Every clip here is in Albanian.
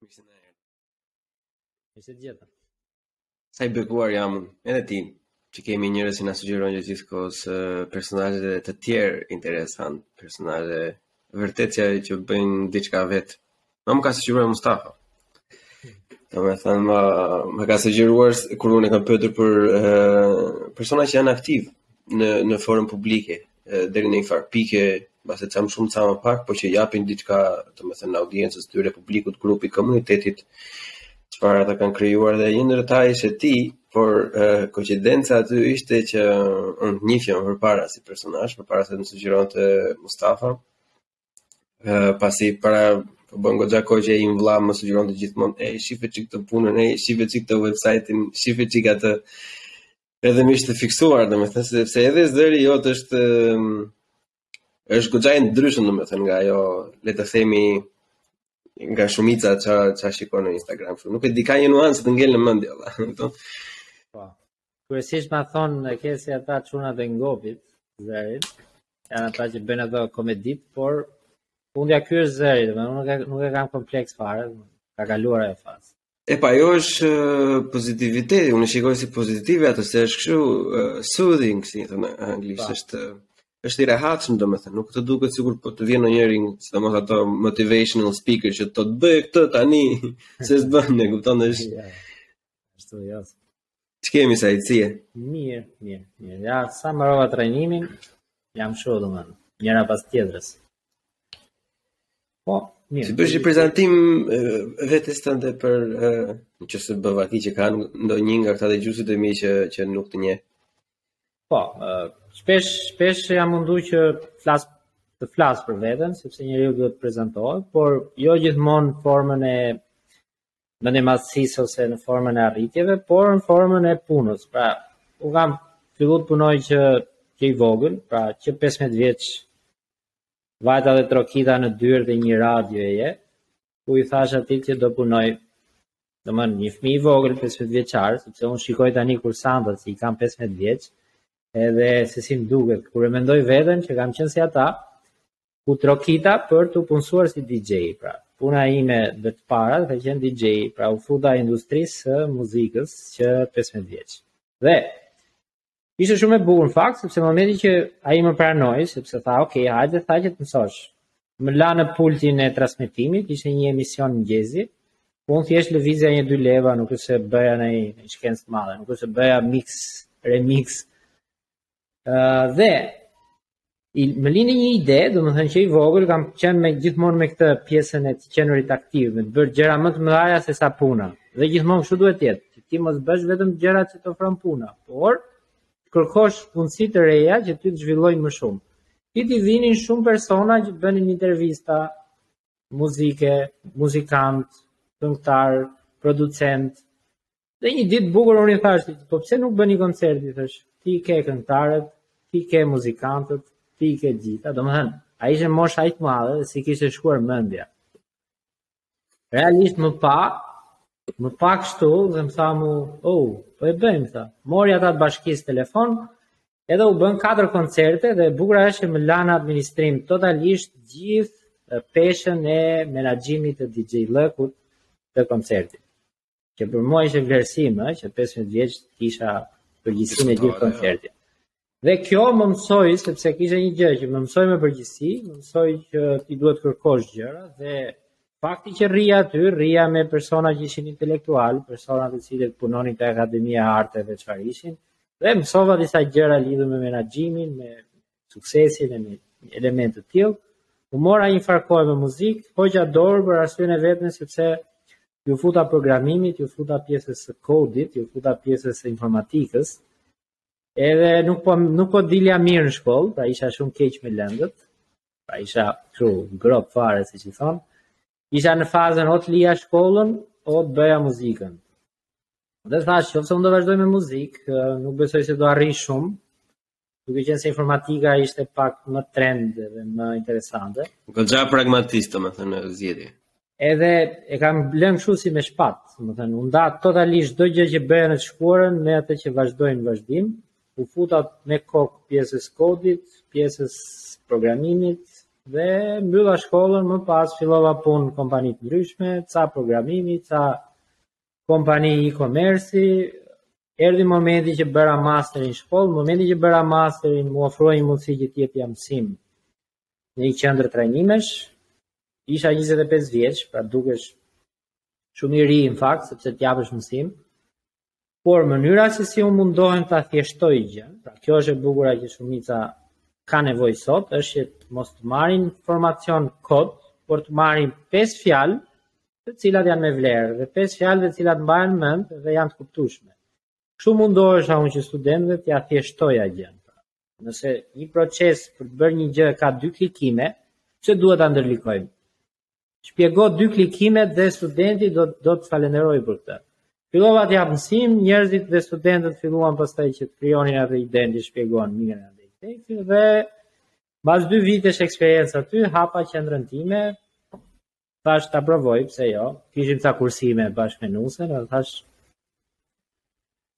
Mirë se na erdhët. Mirë se ju gjeta. Sa i bekuar jam unë, edhe ti, që kemi njerëz që na sugjerojnë gjithë kohës personazhe të tjerë interesant, personazhe vërtet që bëjnë diçka vet. Ma, ma ka sugjeruar Mustafa. Domethënë, ma, ma ka sugjeruar kur unë e kam pyetur për uh, persona që janë aktiv në në formë publike, deri në një farë pike, mbase ca më shumë ca më pak, por që japin diçka, domethënë audiencës së tyre, publikut, grupit, komunitetit, që ata kanë krijuar dhe një ndër ta ishte ti, por uh, koinçidenca aty ishte që unë të njihja më përpara si personazh, përpara se të më sugjeronte Mustafa. Uh, pasi para po bën goxha kohë që im vlla më sugjeronte gjithmonë, "Ej, shife çik këtë punën, ej, shife çik këtë website-in, shife çik atë." Edhe më ishte fiksuar, domethënë sepse edhe zëri jot është është goxha i ndryshëm domethënë nga ajo, le të themi nga shumica që ça shikon në Instagram. Shumë. Nuk e di ka një nuancë që të ngel në mendje valla. Po. Kryesisht ma thonë në kesi ata çuna të ngopit, zërit. Janë ata që bëjnë ato komentet, por fundja ky është zëri, domethënë nuk e nuk e kam kompleks fare, ka kaluar ajo fazë. E pa, jo është pozitiviteti, unë e shikoj si pozitive atë se është kështu soothing, si thonë në anglisht, pa. është është i rehatshëm domethënë, nuk të duket sikur po të vjen ndonjëri, sidomos ato motivational speaker që do ta bësh këtë tani, se s'bën, e kupton është. Ashtu jo. Ç'kemi si je? Mirë, mirë, mirë. Ja, sa mbarova trajnimin, jam shumë domethënë, njëra pas tjetrës. Po, mirë. Si do bësh një prezantim të vetes tënde për në qoftë se bën vaki që ka ndonjë nga këta dëgjuesit e mi që, që nuk të njeh? Po, shpesh, shpesh jam mundu që flas, të flas për veten sepse njeriu duhet të prezantohet, por jo gjithmonë në formën e mendjemadhësisë ose në formën e arritjeve, por në formën e punës. Pra, unë kam fillu të punoj që, që i vogël, pra që 15 vjeç vajta dhe trokita në dyert e një radioje, ku i thashë atij që dua të punoj domethënë një fëmi i vogël 15 vjeçar, sepse unë shikoj tani kursantët që i kam 15 vjeç, edhe se si më duket, kur e mendoj veten që kam qenë si ata, ku trokita për t'u punësuar si DJ, pra. Puna ime e parë ka qenë DJ, pra u futa në industrinë e muzikës që 15 vjeç. Dhe ishte shumë e bukur në fakt sepse në momentin që ai më pranoi, sepse tha, "Ok, hajde tha që të mësosh." Më la në pultin e transmetimit, ishte një emision mëngjesi. Ku unë thjesht lëvizja një dy leva, nuk është se bëja ndonjë shkencë të madhe, nuk është se bëja mix, remix, dhe më lindi një ide, domethënë që i vogël, kam qenë gjithmonë me këtë pjesën e të qenurit aktiv, me bërë gjëra më të mëdhaja se sa puna. Dhe gjithmonë kështu duhet të jetë, që ti mos bësh vetëm gjërat që të ofron puna, por të kërkosh mundësi të reja që ty të zhvillojnë më shumë. Te ti vinin shumë persona që të bënin intervista, muzike, muzikantë, këngëtarë, producentë, Dhe një ditë të bukur unë i thashë, po pse nuk bëni koncert, i thashë, ti i ke këngëtarët, ti ke muzikantët, ti ke të gjitha, domethënë, ai ishte moshë pak e madhe dhe s'i kishte shkuar mendja. Realisht më pa, më pa kështu dhe më tha mu, oh, po e bëjmë, tha, mori ata të bashkisë në telefon, edhe u bënë katër koncerte dhe e bukura është që më lanë administrim totalisht gjithë peshën e menaxhimit të DJ-llëkut të koncertit. Që për mua ishte vlerësim, ë, që 15 vjeç të kisha përgjegjësinë e gjithë koncertit. Dhe kjo më mësoi sepse kishte një gjë që më mësoi me përgjegjësi, më mësoi që ti duhet të kërkosh gjëra dhe fakti që rrija aty, rrija me persona që ishin intelektualë, persona të cilët punonin te Akademia e Arteve çfarë ishin, dhe mësova disa gjëra lidhur me menaxhimin, me Suksesin dhe me elemente të tillë, u mora një farë kohe me muzikë, hoqa dorë për arsyen e vetme sepse iu futa programimit, iu futa pjesës së kodit, iu futa pjesës së informatikës. Edhe nuk po nuk po dilja mirë në shkollë, pra isha shumë keq me lëndët. Pra isha kështu gropë fare siç i thonë. Isha në fazën o të lija shkollën, o të bëja muzikën. Dhe thashë, qoftë se unë do vazhdoj me muzikë, nuk besoj se do arrij shumë, duke qenë se informatika ishte pak më trend dhe më interesante. U bëra pragmatist, domethënë, në zgjedhje. Edhe e kam lënë kështu si me shpatë, domethënë, u nda totalisht çdo gjë që bëja në të shkuarën me atë që vazhdoj në vazhdim, iu futa me kokë pjesës së kodit, pjesës së programimit dhe mbylla shkollën, më pas fillova punë në kompani të ndryshme, ca programimi, ca kompani e-commerce, erdhi momenti që bëra masterin në shkollë, momenti që bëra masterin m'u ofrua një mundësi që të jepja mësim në një qendër trajnimesh. Isha 25 vjeç, pra dukesh shumë i ri në fakt sepse të japësh mësim. por mënyra se si unë mundohem ta thjeshtoj gjënë, pra kjo është e bukura që shumica ka nevojë sot, është që të mos të marrin informacion kot, por të marrin pesë fjalë të cilat janë me vlerë dhe pesë fjalë të cilat mbahen mend dhe janë të kuptueshme. Kështu mundohesha unë që studentëve t'ia thjeshtoja gjënë. Nëse një proces për të bërë një gjë ka dy klikime, pse duhet ta ndërlikojmë? shpjego dy klikimet dhe studenti do do të falenderojë për këtë. Fillova të jap mësim, njerëzit dhe studentët filluan pastaj që të krijonin atë idenë të shpjegon mirë atë tekstin dhe pas dy vitesh eksperiencë aty hapa qendrën time. Thashë ta provoj pse jo. Kishim ca kursime bashkë me nusen, dhe thashë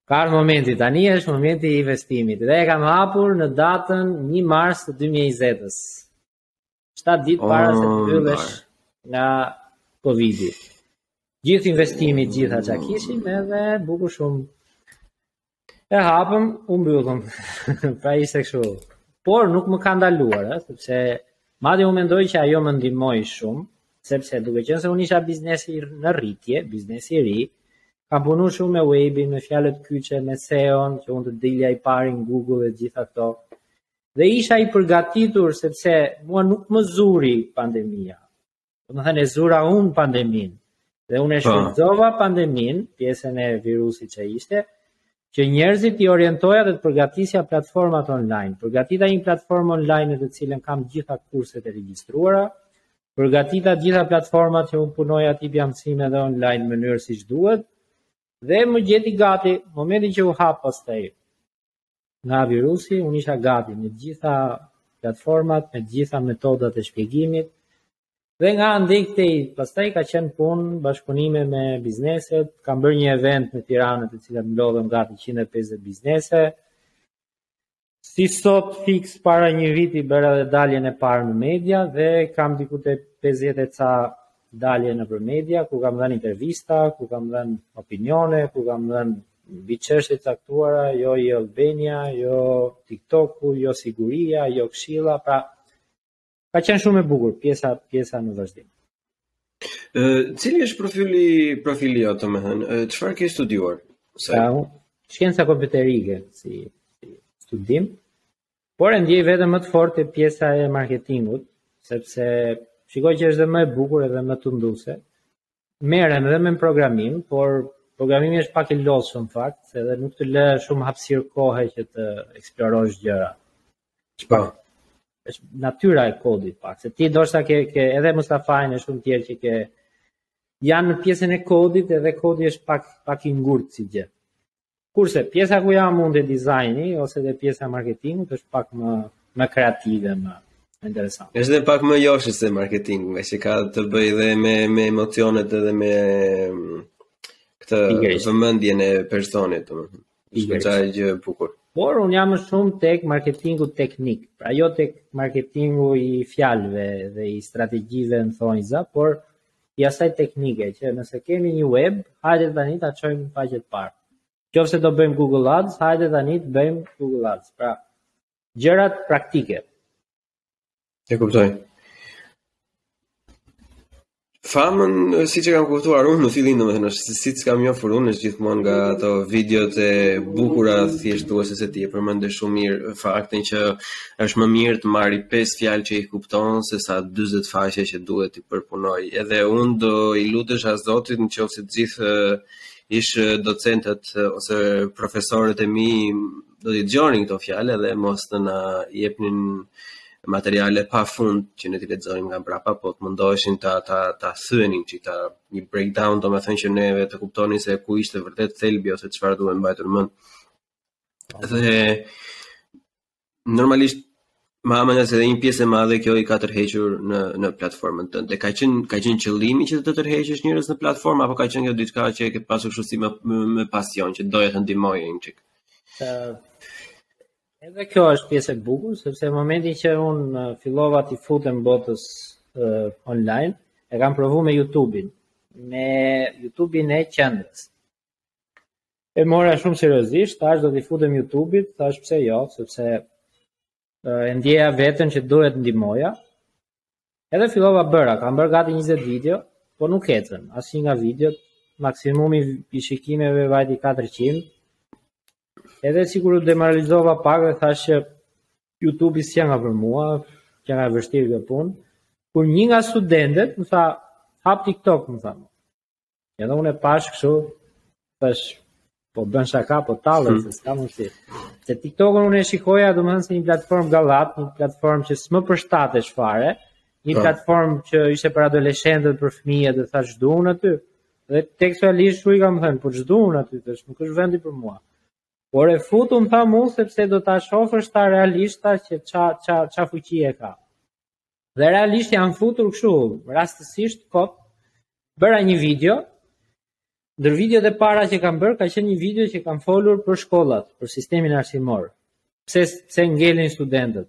ka ardh momenti tani është momenti i investimit dhe e kam hapur në datën 1 mars të 2020-s. 7 ditë para se të mbyllesh nga Covid-i. Gjithë investimi, gjitha që kishim, edhe bukur shumë. E hapëm, u mbyllëm. pra ishte kështu. Por nuk më ka ndaluar, eh, sepse madje unë mendoj që ajo më ndihmoi shumë, sepse duke qenë se unë isha biznesi në rritje, biznesi i ri, kam punu shumë me webin, me fjalët kyçe, me SEO-n, që unë të dilja i pari në Google e të gjitha këto. dhe isha i përgatitur sepse mua nuk më zuri pandemia. Domethënë e zura unë pandeminë. Dhe unë e po, shfrytëzova pandeminë, pjesën e virusit që ishte, që njerëzit i orientoja dhe të përgatisja platformat online. Përgatita një platformë online në të cilën kam gjitha kurset e regjistruara, përgatita të gjitha platformat që unë punoj aty jap mësime dhe online në mënyrë siç duhet dhe më gjeti gati momentin që u hap pastaj nga virusi, unë isha gati me të gjitha platformat, me të gjitha metodat e shpjegimit. Dhe nga andej këtej, pastaj ka qenë punë bashkëpunime me bizneset, kam bërë një event në Tiranë të cilat mblodhëm gati 150 biznese. Si sot fiks para një viti bëra edhe daljen e parë në media dhe kam diku te 50 e ca dalje nëpër media, ku kam dhënë intervista, ku kam dhënë opinione, ku kam dhënë mbi çështje të caktuara, jo e-Albania, jo TikToku, jo siguria, jo këshilla, pra ka qenë shumë e bukur pjesa pjesa në vazhdim. Ë, cili është profili profili jot, domethënë, çfarë ke studiuar? Sa pra, shkenca kompjuterike si studim, Por e ndjej veten më të fortë te pjesa e marketingut, sepse shikoj që është dhe më e bukur edhe më tunduese. Merrem edhe me programim, por programimi është pak i lodhshëm në fakt, edhe nuk të lë shumë hapësirë kohe që të eksplorosh gjëra. Çfarë? Po. Është natyra e kodit pak, se ti ndoshta ke ke edhe Mustafajn e shumë të tjerë që janë në pjesën e kodit edhe kodi është pak pak i ngurtë si gjë. Kurse pjesa ku jam unë dhe dizajni ose dhe pjesa e marketingut është pak më, më kreative, më interesante. Është dhe pak më joshëse marketingu, që ka të bëjë dhe me me emocionet edhe me mm, këtë vëmendjen e personit, domethënë. Është diçka e bukur. Por un jam më shumë tek marketingu teknik. Pra jo tek marketingu i fjalëve dhe i strategjive në thonjza, por i asaj teknike që nëse kemi një web, hajde tani ta çojmë në faqe të parë. Nëse do bëjmë Google Ads, hajde tani të bëjmë Google Ads. Pra, gjërat praktike. E kuptoj. Famën, siç e kam kuptuar unë në fillim, domethënë, si, siç e kam njohur unë, është gjithmonë nga ato videot e bukura, thjesht thua se se ti e përmënde shumë mirë faktin që është më mirë të marri 5 fjalë që i kupton, se sa 40 faqe që duhet të përpunoj edhe un do i lutesha zotit në qoftë se të gjithë ish docentët ose profesorët e mi do t'i dëgjonin këto fjalë dhe mos të na jepnin materiale pa fund që ne t'i lexojmë nga mbrapa, po të mundoheshin ta ta ta thyenin që ta një breakdown domethënë që neve të kuptonim se ku ishte vërtet thelbi ose çfarë duhet mbajtur mend. Dhe normalisht ma merr mendja se dhe një pjesë e madhe kjo i ka tërhequr në në platformën tënde. Ka qenë ka qenë qëllimi që të tërheqësh njerëz në platformë apo ka qenë kjo diçka që e ke pasur kështu si me, me, me pasion që doje të ndihmoje një çik? Ë Edhe kjo është pjesë e bukur sepse në momentin që un fillova t'i futem botës uh, online, e kam provu me YouTube-in, me YouTube-in e qendrës. E mora shumë seriozisht, thash do t'i futem YouTube-it, thash pse jo, sepse e ndjeja veten që duhet të ndihmoja. Edhe fillova bëra, kam bërë gati 20 video, po nuk ecën. Asnjë nga videot, maksimumi i shikimeve vajti 400. Edhe sikur u demoralizova pak dhe thash që YouTube-i s'qënka për mua, qënka e vështirë kjo punë. Kur një nga studentet më tha, hap TikTok, më tha. Edhe unë e pash kështu, thash po bën shaka, po tallet hmm. se s'ka mundësi. Se TikTokun unë e shikoja, domethënë si një platformë gallatë, një platformë që s'më përshtatesh fare, një po. platformë që ishte për adoleshentët, për fëmijët, dhe thash ç'dua unë aty. Dhe tekstualisht kështu i kam thënë, po ç'dua unë aty, thash nuk është vendi për mua. Por hë futu më tha mu sepse do ta shofësh tha realisht tha që ça ça ça fuqie ka. Dhe realisht jam futur kështu, rastësisht kot bëra një video. Ndër videot e para që kam bërë ka qenë një video që kam folur për shkollat, për sistemin arsimor. Pse pse ngelin studentët?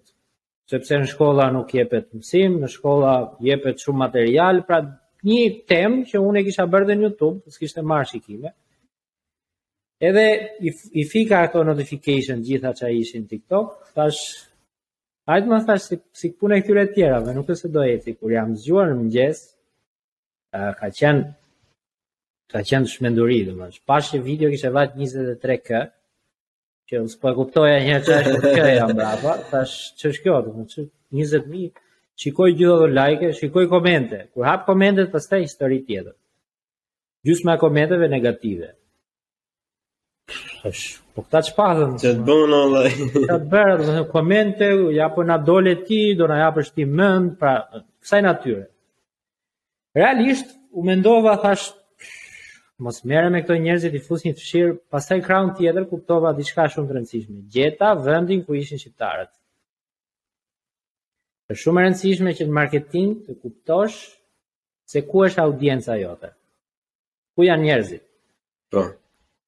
Sepse në shkolla nuk jepet mësim, në shkolla jepet shumë material, pra një temë që unë e kisha bërë dhe në YouTube, s'kishte marrë shikime. Edhe i, i fika ato notification të gjitha që ishin TikTok, thash Hajt më thash si, si puna e këtyre tjerave, nuk është se do eci, kur jam zgjuar në mëngjes, ka qenë ka qenë çmenduri, domethënë. Pashë video kishte vajtur 23 k, që s'po e kuptoja një ça është te k-ja mbrapa, thash ça është kjo, domethënë 20.000, shikoj gjithë ato like, shikoj komente, kur hap komente, pastaj histori tjetër. Gjysma e komenteve negative. Thash, po këta çfarë? Çe të bën o vlla? Ka bërë ca komente, ja po na dole ti, do na japësh ti mend, pra kësaj natyre. Realisht u mendova thash mos u merr me këta njerëz, t'i fus një të fshirë, pastaj krahun tjetër kuptova diçka shumë të rëndësishme. Gjeta vendin ku ishin shqiptarët. Është shumë e rëndësishme që në marketing të kuptosh se ku është audienca jote. Ku janë njerëzit? Po.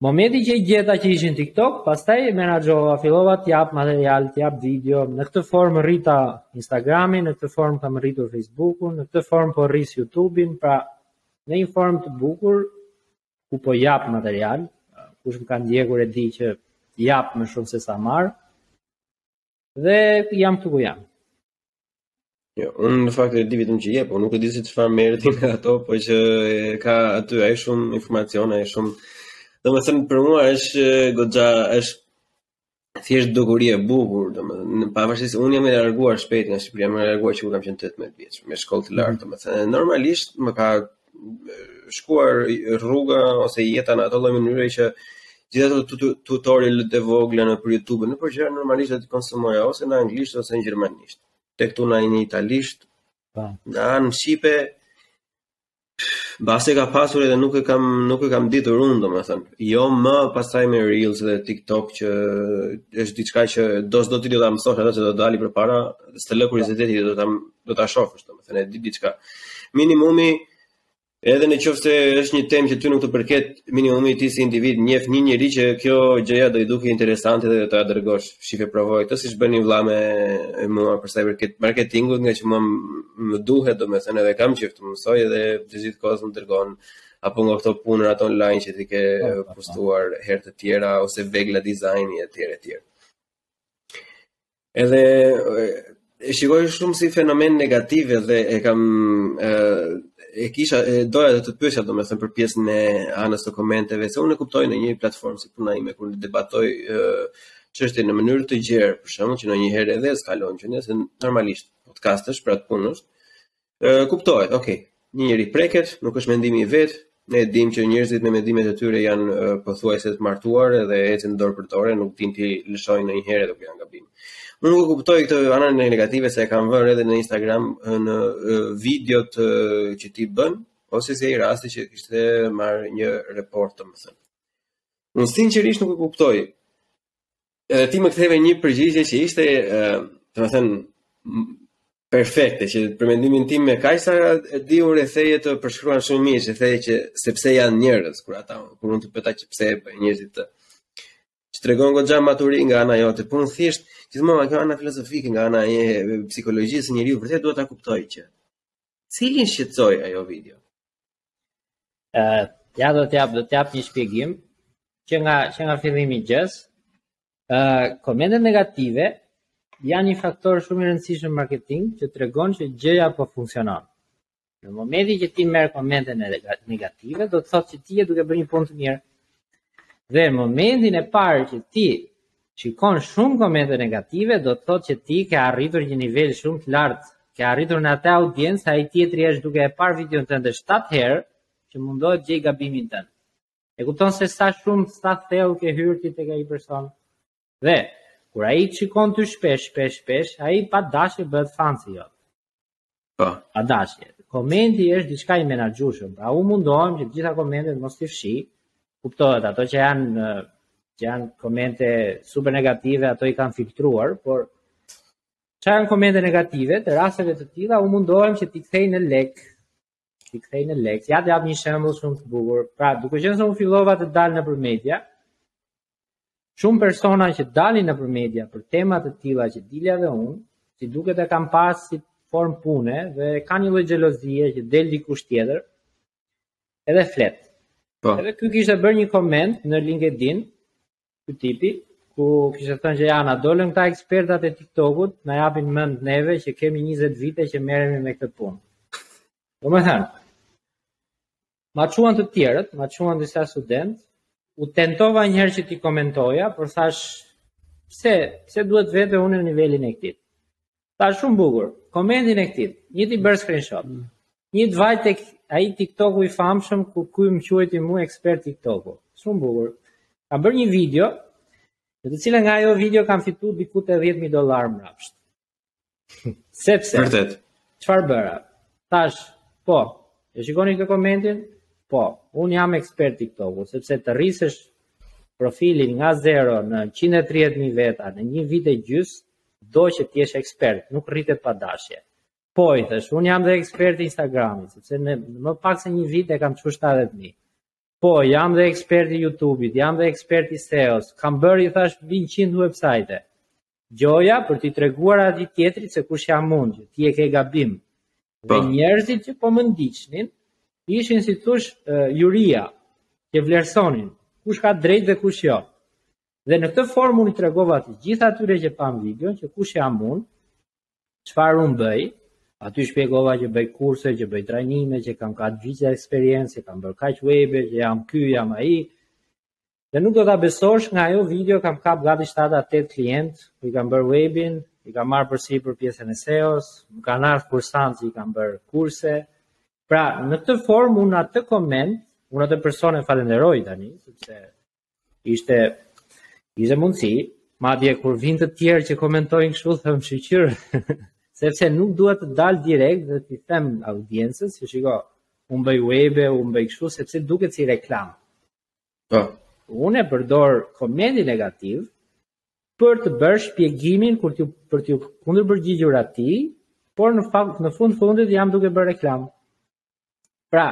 Momenti që i gjeta që ishin TikTok, pastaj menaxhova, fillova të jap material, të jap video, në këtë formë rrita Instagramin, në këtë formë kam rritur Facebookun, në këtë formë po rris YouTubein, pra në një formë të bukur ku po jap material, kush më ka ndjekur e di që jap më shumë se sa marr. Dhe jam këtu ku jam. Jo, unë në fakt e di vetëm që jep, po nuk e di se çfarë merr ti nga ato, po që ka aty aq shumë informacion, aq shumë domethënë për mua është goxha është thjesht dukuri e bukur, domethënë pavarësisht unë jam e larguar shpejt nga Shqipëria, jam e larguar që kur kam qenë 18 vjeç, me shkollë të lartë, mhm. domethënë normalisht më ka shkuar rruga ose jeta në atë lloj mënyre që gjithë ato tutorial të vogla nëpër YouTube, nëpër gjëra normalisht do t'i konsumoja ose në anglisht ose në gjermanisht. Tek-tuk në italisht. Po. Në ato shqipe mbase ka pasur edhe nuk e kam nuk e kam ditur unë domethën. Jo më pastaj me Reels dhe TikTok që është diçka që do s'do ti do ta mësosh atë që do të dali përpara, s'të lë kurioziteti do ta do ta shofësh, domethënë e di diçka. Minimumi Edhe në qoftë se është një temë që ty nuk të përket, minimumi ti si individ njef një njeri që kjo gjë do i duket interesante dhe do t'ia dërgosh. Shife provoje këtë siç bën një vëlla me mua për sa i përket marketingut, ngaqë mua më duhet domethënë edhe kam qejf të mësoj edhe gjithë kohës më dërgon apo nga këto punërat ato online që ti ke po, po, po. postuar herë të tjera ose vegla dizajni etj etj. Edhe e shikoj shumë si fenomen negativ dhe e kam e, e kisha e doja të të pyesja domethënë për pjesën e anës të komenteve se unë e kuptoj në një platformë si puna ime kur debatoj çështje në mënyrë të gjerë për shembull që ndonjëherë edhe eskalon se normalisht podcast është për atë punë është Ë kuptohet, ok. Një njeri preket, nuk është mendimi i vet, ne e dimë që njerëzit me mendimet e tyre janë pothuajse të martuar dhe ecin dorë për dorë, nuk dinë t'i lëshojnë ndonjëherë edhe kur janë gabim. Unë nuk e kuptoj këtë anën negative se e kam vënë re edhe në Instagram në videot që ti bën ose si ai rasti që kishte marr një report domethënë. Unë sinqerisht nuk e kuptoj Edhe ti më ktheve një përgjigje që ishte, domethënë, perfekte, që për mendimin tim, me kaq sa e di unë, thjesht të përshkruan shumë mirë, se thoshe që sepse janë njerëz kur ata, kur unë të pyeta që pse e bëjnë njerëzit të që tregon goxha maturi nga ana jote, por unë thjesht gjithmonë nga ana filozofike, nga ana e psikologjisë së njeriu, vërtet duhet ta kuptoj që cilin shqetësoi ajo video. Ë, uh, ja do të jap do të jap një shpjegim që nga që nga fillimi i gjës. Ë, uh, komentet negative janë një faktor shumë i rëndësishëm në marketing që tregon që gjëja po funksionon. Në momentin që ti merr komente negative, do të thotë që ti je duke bërë një punë të mirë. Dhe në momentin e parë që ti shikon shumë komente negative, do të thotë që ti ke arritur një nivel shumë të lartë, ke arritur në atë audiencë, ai tjetri është duke e parë videon tënde 7 herë që mundohet të gjejë gabimin tënd. E kupton se sa shumë sa thellë ke hyrë ti tek ai person. Dhe kur ai të shikon ty shpesh, shpesh, shpesh, ai pa dashje bëhet fansi jot. Po. Pa dashje. Komenti është diçka i menaxhueshëm. Pra unë mundohem që të gjitha komentet mos t'i fshi. Kuptohet ato që janë që janë komente super negative, ato i kam filtruar, por çfarë janë komente negative, të rasteve të tilla unë mundohem që t'i kthej në lek. T'i kthej në lek. Ja të jap një shembull shumë të bukur. Pra, duke qenë se unë fillova të dal nëpër media, shumë persona që dalin nëpër media për tema të tilla që dilja dhe unë, si duket e kanë pas si formë pune dhe kanë një lloj xhelozie që del dikush tjetër edhe flet. Po. Edhe ky kishte bërë një koment në LinkedIn ky tipi, ku kishte thënë që ja na dolën këta ekspertat e TikTokut, na japin mend neve që kemi 20 vite që merremi me këtë punë. Domethënë, ma çuan të tjerët, ma çuan disa studentë, unë tentova një herë që t'i komentoja, por thashë pse pse duhet vete unë në nivelin e këtij. Tha shumë bukur. Komentin e këtij. Një ti bër screenshot. Mm. Një të vaj tek ai TikToku i famshëm ku ky më quajti mua ekspert TikToku. Shumë bukur. Ka bërë një video, në të cilën nga ajo video kam fituar diku te 10000 dollar mbrapsht. Sepse. Vërtet. Çfarë bëra? Tash, po. E shikoni këtë komentin? Po. Un jam ekspert TikToku, sepse të rrisësh profilin nga 0 në 130.000 veta në një vit e gjysmë Do të jesh ekspert, nuk rritet pa dashje. Po i thash, unë jam dhe ekspert i Instagramit, sepse në më pak se një vit e kam çu 70.000. Po, jam dhe ekspert i YouTube-it, jam dhe ekspert i SEO-s, kam bërë i thash mbi 100 website. Gjoja për t'i treguar atij tjetrit se kush jam unë, që ti e ke gabim. Dhe po. njerëzit që po më ndiqnin ishin si thosh uh, juria që vlerësonin kush ka të drejt dhe kush jo. Dhe në këtë formë unë i tregova të gjithë atyre që panë videon, që kush jam unë, çfarë unë bëj, aty shpjegova që bëj kurse, që bëj trajnime, që kam kaq gjithë eksperiencë, që kam bërë kaq webe, që jam ky, jam ai, dhe nuk do ta besosh nga ajo video, kam kap gati 7-8 klientë, i kam bërë webin, i kam marrë përsipër pjesën e SEO-s, më kanë ardhë kursantë që i kam bërë kurse, pra në këtë formë unë atë koment, unë atë person e falenderoj tani, sepse Ishte ishte mundësi, madje kur vin të tjerë që komentojnë kështu them shyqyr, sepse nuk dua të dal direkt dhe t'i them audiencës që shiko, unë bëj webe, unë bëj kështu sepse duket si reklam. Po. Unë e përdor komentin negativ për të bërë shpjegimin kur t'ju për t'ju kundërpërgjigjur atij, por në fakt në fund fundit jam duke bërë reklam. Pra,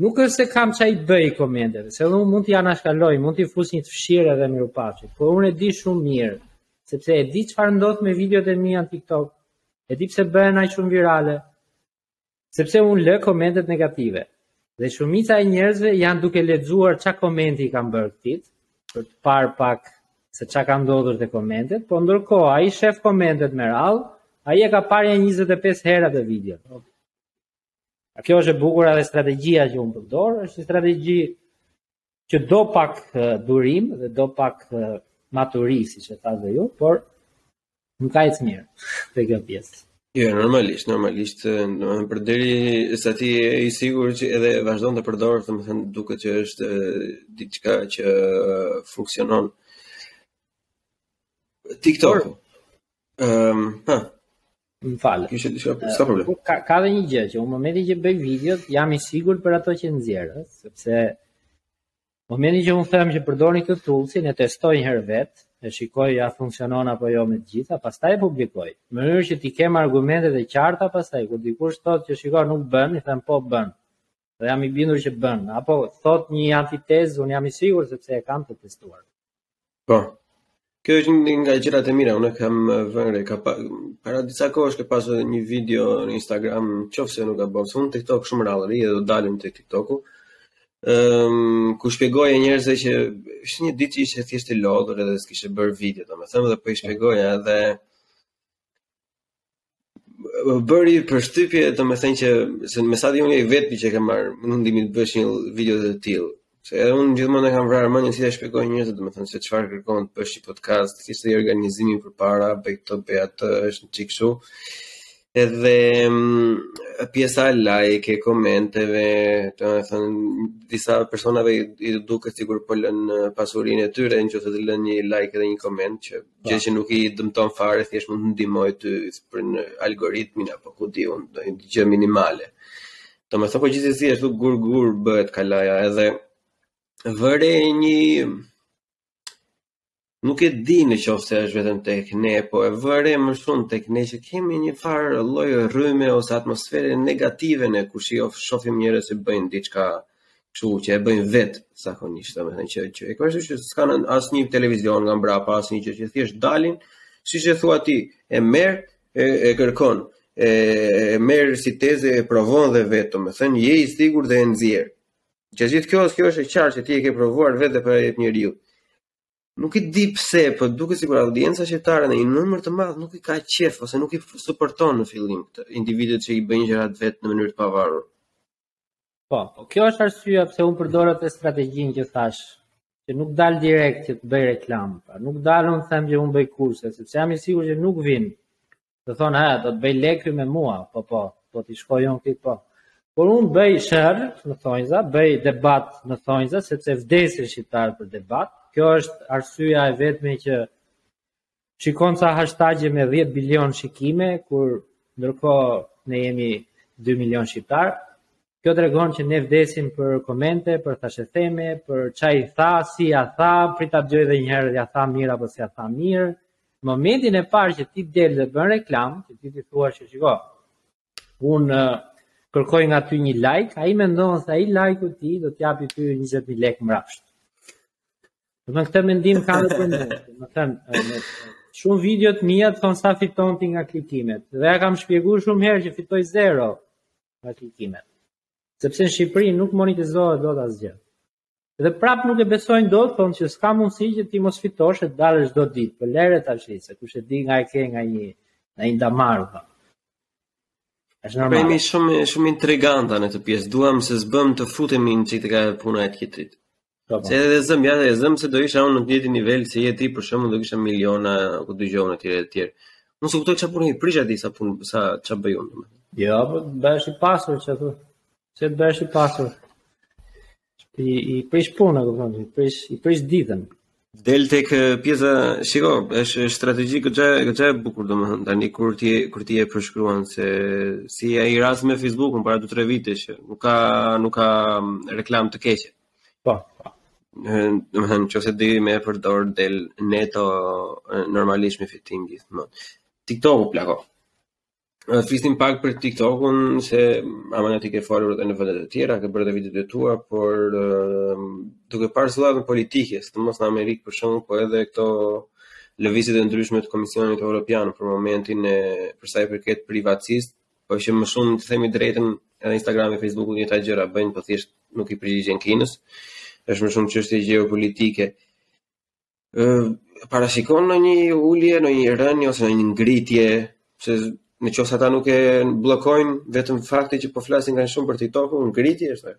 nuk është se kam ça i bëj komenteve, se unë mund t'i anashkaloj, mund t'i fus një të fshirë edhe mirupafshim, por unë e di shumë mirë, sepse e di çfarë ndodh me videot e mia në TikTok, e di pse bëhen aq shumë virale, sepse unë lë komentet negative. Dhe shumica e njerëzve janë duke lexuar ça komenti i kanë bërë këtij, për të parë pak se ça ka ndodhur te komentet, po ndërkohë që ai shef komentet me radhë, ai e ka parë 25 herë atë video. A kjo është e bukura dhe strategjia që unë përdor, është një strategji që do pak durim dhe do pak maturi, siç e thatë dhe ju, por më ka ec mirë dhe kjo pjesë. Jo, normalisht, normalisht, domethënë përderisa ti je i sigurt që edhe vazhdon ta përdorësh, domethënë duket që është diçka që funksionon. TikTok. Um, ehm, ha. Më falë. Ishte diçka, uh, s'ka problem. Ka, ka dhe një gjë që unë momentin që bëj videot, jam i sigurt për ato që nxjerr, sepse momentin që unë them që përdorni këtë toolsin e testoj një herë vet, e shikoj a funksionon apo jo me të gjitha, pastaj e publikoj. Në mënyrë që t'i kem argumentet e qarta pastaj kur dikush thotë që shiko nuk bën, i them po bën. dhe jam i bindur që bën, apo thot një antitezë, unë jam i sigurt sepse e kam të testuar. Po. Kjo është një nga gjërat e mira, unë kam vënë re ka pa, para disa kohësh ke pasur edhe një video në Instagram, në qoftë se nuk gaboj, se unë TikTok shumë rrallë rri dhe do dalim te TikToku. Ëm um, ku shpjegoje njerëzve që ishte një ditë që ishe thjesht i lodhur edhe s'kishe bërë video, domethënë dhe po i shpjegoje edhe më bëri përshtypje, domethënë që se me sa di unë je i vetmi që ka marr mundimin të bësh një video të tillë. Se edhe unë gjithmonë e kam vrarë mendjen si ta shpjegoj njerëzve domethënë se çfarë kërkon të bësh një podcast, të kesh një organizim përpara, bëj këtë, bëj atë, është një çik kështu. Edhe mm, pjesa e like, e komenteve, domethënë disa personave i, i duket sikur po lënë pasurinë e tyre në qoftë se të lënë një like edhe një koment që Po. Gjë që nuk i dëmton fare, thjesht mund të ndihmojë ty për në algoritmin apo ku di unë, një gjë minimale. Domethënë, po gjithsesi ashtu gur gur bëhet kalaja edhe vë re një nuk e di në qoftë se është vetëm tek ne, po e vë re më shumë tek ne që kemi një farë lloj rryme ose atmosfere negative ne kur shofim njerëz që bëjnë diçka kështu që e bëjnë vet zakonisht, domethënë që që e kupto s'kan asnjë televizion nga mbrapa, asnjë gjë që thjesht dalin, siç e thua ti, e merr e, e kërkon, e, e merr si tezë e provon dhe vet, domethënë je i sigurt dhe e nxjerr. Që gjithë kjo, kjo është e qartë që ti e ke provuar vetë dhe për e njeriu. Nuk e di pse, po duket sikur audienca shqiptare në një numër të madh nuk i ka qef ose nuk i suporton në fillim këta individët që i bëjnë gjërat vetë në mënyrë të pavarur. Po, po kjo është arsyeja pse unë përdor atë strategjinë që thash, që nuk dal direkt që të bëj reklam, pra nuk dal unë të them që unë bëj kurse, sepse jam i sigurt që nuk vin. Do thon, ha, do të bëj lekë me mua, po po, po t'i shkoj unë këtij po. Por unë bëj sherr në thonjza, bëj debat në thonjza, sepse vdesin shqiptarët për debat. Kjo është arsyeja e vetme që Shikon ca hashtagje me 10 bilion shikime, kur ndërkohë ne jemi 2 milion shqiptarë. Kjo tregon që ne vdesim për komente, për thashetheme, për ça i tha, si ja tha, prit ta dëgjoj edhe një herë, ja tha mirë apo s'ja tha mirë. Momentin e parë që ti del dhe bën reklam, që ti i thua që shiko, un kërkoj nga ty një like, ai mendon se ai like-u ti do të japi ty 20000 lek mbrapsht. Dhe këtë mendim ka edhe për mua. Domethënë, shumë video të mia të thonë sa fiton ti nga klikimet. Dhe ia kam shpjeguar shumë herë që fitoj zero nga klikimet. Sepse në Shqipëri nuk monetizohet dot asgjë. Dhe prap nuk e besojnë dot, thonë që s'ka mundësi që ti mos fitosh e të dalësh çdo ditë, po lëre tash se kush e di nga e ke nga një nga një damar. Po. Është normal. Kemi shumë shumë intriganta në këtë pjesë. Duam se s'bën të futemi një çik tek puna e tjetrit. Po, po. Se e zëmë, ja e zëmë se do isha unë në të njëjtin nivel siç je ti për shembull do kisha miliona ku dëgjon etj etj. Unë s'e kuptoj çfarë punë i prisha atij sa punë sa çfarë bëj unë. Jo, po bëhesh i pasur çfarë thotë. Se të bëhesh i pasur. I, i prish punë, e kupton, i prish, i prish ditën. Del tek pjesa, shiko, është është strategji goxha goxha e bukur domethënë tani kur ti kur ti e përshkruan se si ai rast me Facebookun para 2-3 vitesh, nuk ka nuk ka mm, reklamë të keqe. Po. po. Domethënë nëse di me e përdor del neto normalisht me fitim gjithmonë. TikToku plako. Do të flisnim pak për TikTokun, se aman ti ke folur edhe në vëndet e tjera, ke bërë dhe videot e tua, por uh, duke parë zallahinë politike, sidomos në Amerikë për shembull, po edhe këto lëvizjet e ndryshme të Komisionit Europian për momentin e përsa i përket privatësisë, po që me thënë të themi të drejtën edhe Instagram e Facebooku njëjtat gjëra bëjnë, po thjesht nuk i përgjigjen Kinës, është më shumë çështje gjeopolitike. Ë parashikon ndonjë ulje, ndonjë rënie ose ndonjë ngritje, se në qoftë se ata nuk e bllokojnë vetëm fakti që po flasin kaq shumë për TikTok, një ngritje është.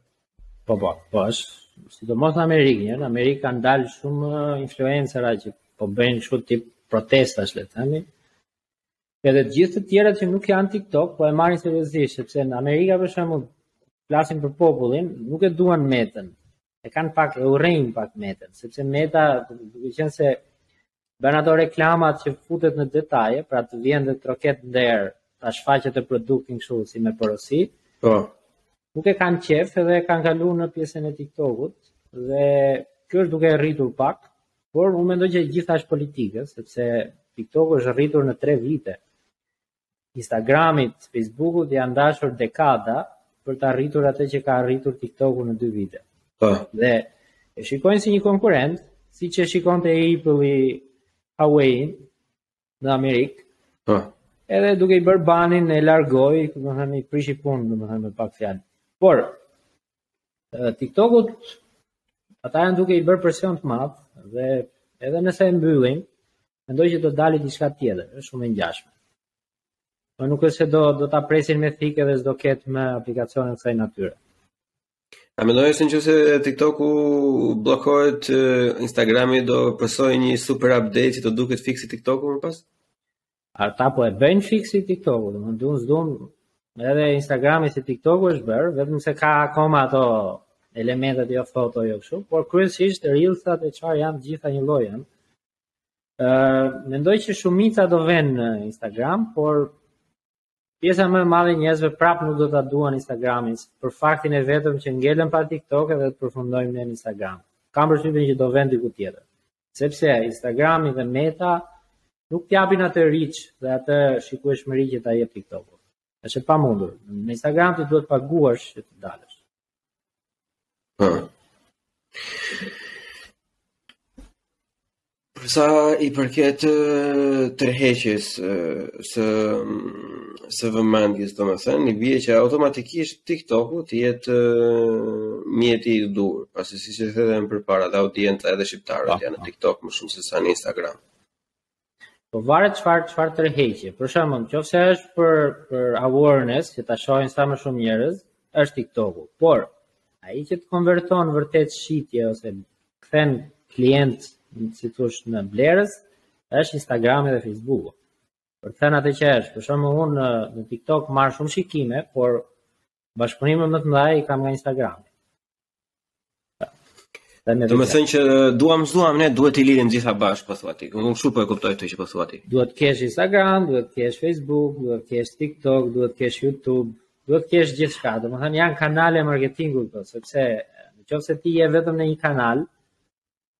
Po po, po është. Sidomos në Amerikë, në Amerikë kanë dalë shumë uh, influencerë që po bëjnë kështu tip protestash le të themi. Edhe të gjithë të tjerat që nuk janë TikTok, po e marrin seriozisht sepse në Amerikë për shembull flasin për popullin, nuk e duan Metën. e kanë pak e urrejnë pak Metën, sepse Meta duke qenë se bën ato reklamat që futet në detaje, pra të vjen dhe troket në derë, ta shfaq atë produktin kështu si me porosi. Po. Nuk e kanë qejf dhe kanë kaluar në pjesën e TikTokut dhe kjo është duke e rritur pak, por unë mendoj që gjithashtu është politike, sepse TikTok është rritur në 3 vite. Instagramit, Facebookut i janë dashur dekada për të arritur atë që ka arritur TikToku në dy vite. Po. Dhe e shikojnë si një konkurrent, siç e shikonte Apple-i Huawei në Amerikë. Po. Edhe duke i bërë banin e largoi, domethënë i prishi punë, domethënë me pak fjalë. Por TikTokut ata janë duke i bërë presion të madh dhe edhe nëse e mbyllin, Mendoj që do dalë diçka tjetër, është shumë e ngjashme. Po nuk është se do do ta presin me thikë dhe s'do ketë më aplikacione të kësaj natyre. A mendon që qoftë se TikToku bllokohet, Instagrami do pësojë një super update që të duket fiksi TikToku më pas? Ata po e bëjnë fiksi TikToku, domethënë s'duam edhe Instagrami si TikToku është bërë, vetëm se ka akoma ato elementet jo foto jo kështu, por kryesisht reelsat e çfarë janë të gjitha një lloj janë. Ë uh, mendoj që shumica do venë në Instagram, por pjesa më e madhe e njerëzve prap nuk do ta duan Instagramin për faktin e vetëm që ngelen pa TikTok edhe të përfundojmë në Instagram. Kam përshtypjen që do venë diku tjetër. Sepse Instagrami dhe Meta nuk të japin atë reach dhe atë shikueshmëri që ta jep TikToku. Është e pamundur. Në Instagram ti duhet të paguash që të dalësh. Po. Për sa i përket tërheqjes së së vëmendjes, domethënë, i bie që automatikisht TikTok-u të jetë mjeti i duhur, pasi siç e the edhe më përpara, dhe audienca edhe shqiptarët ah, janë në ah. TikTok më shumë se sa në Instagram. Po varet çfarë çfarë tërheqje. Për shembull, qoftë se është për për awareness, që ta shohin sa më shumë njerëz, është TikToku. Por ai që të konverton vërtet shitje ose kthen klient, si të thuash, në blerës, është Instagrami dhe Facebooku. Për të thënë atë që është, për shembull unë në TikTok marr shumë shikime, por Bashkëpunimet më të mëdha i kam nga Instagrami. Do të thënë që duam s'duam ne duhet t'i lidhim të gjitha bashkë po thua ti. Unë kështu po e kuptoj këtë që po thua ti. Duhet të kesh Instagram, duhet të kesh Facebook, duhet të kesh TikTok, duhet të kesh YouTube, duhet të kesh gjithçka. Domethënë janë kanale marketingu këto, sepse nëse ti je vetëm në një kanal,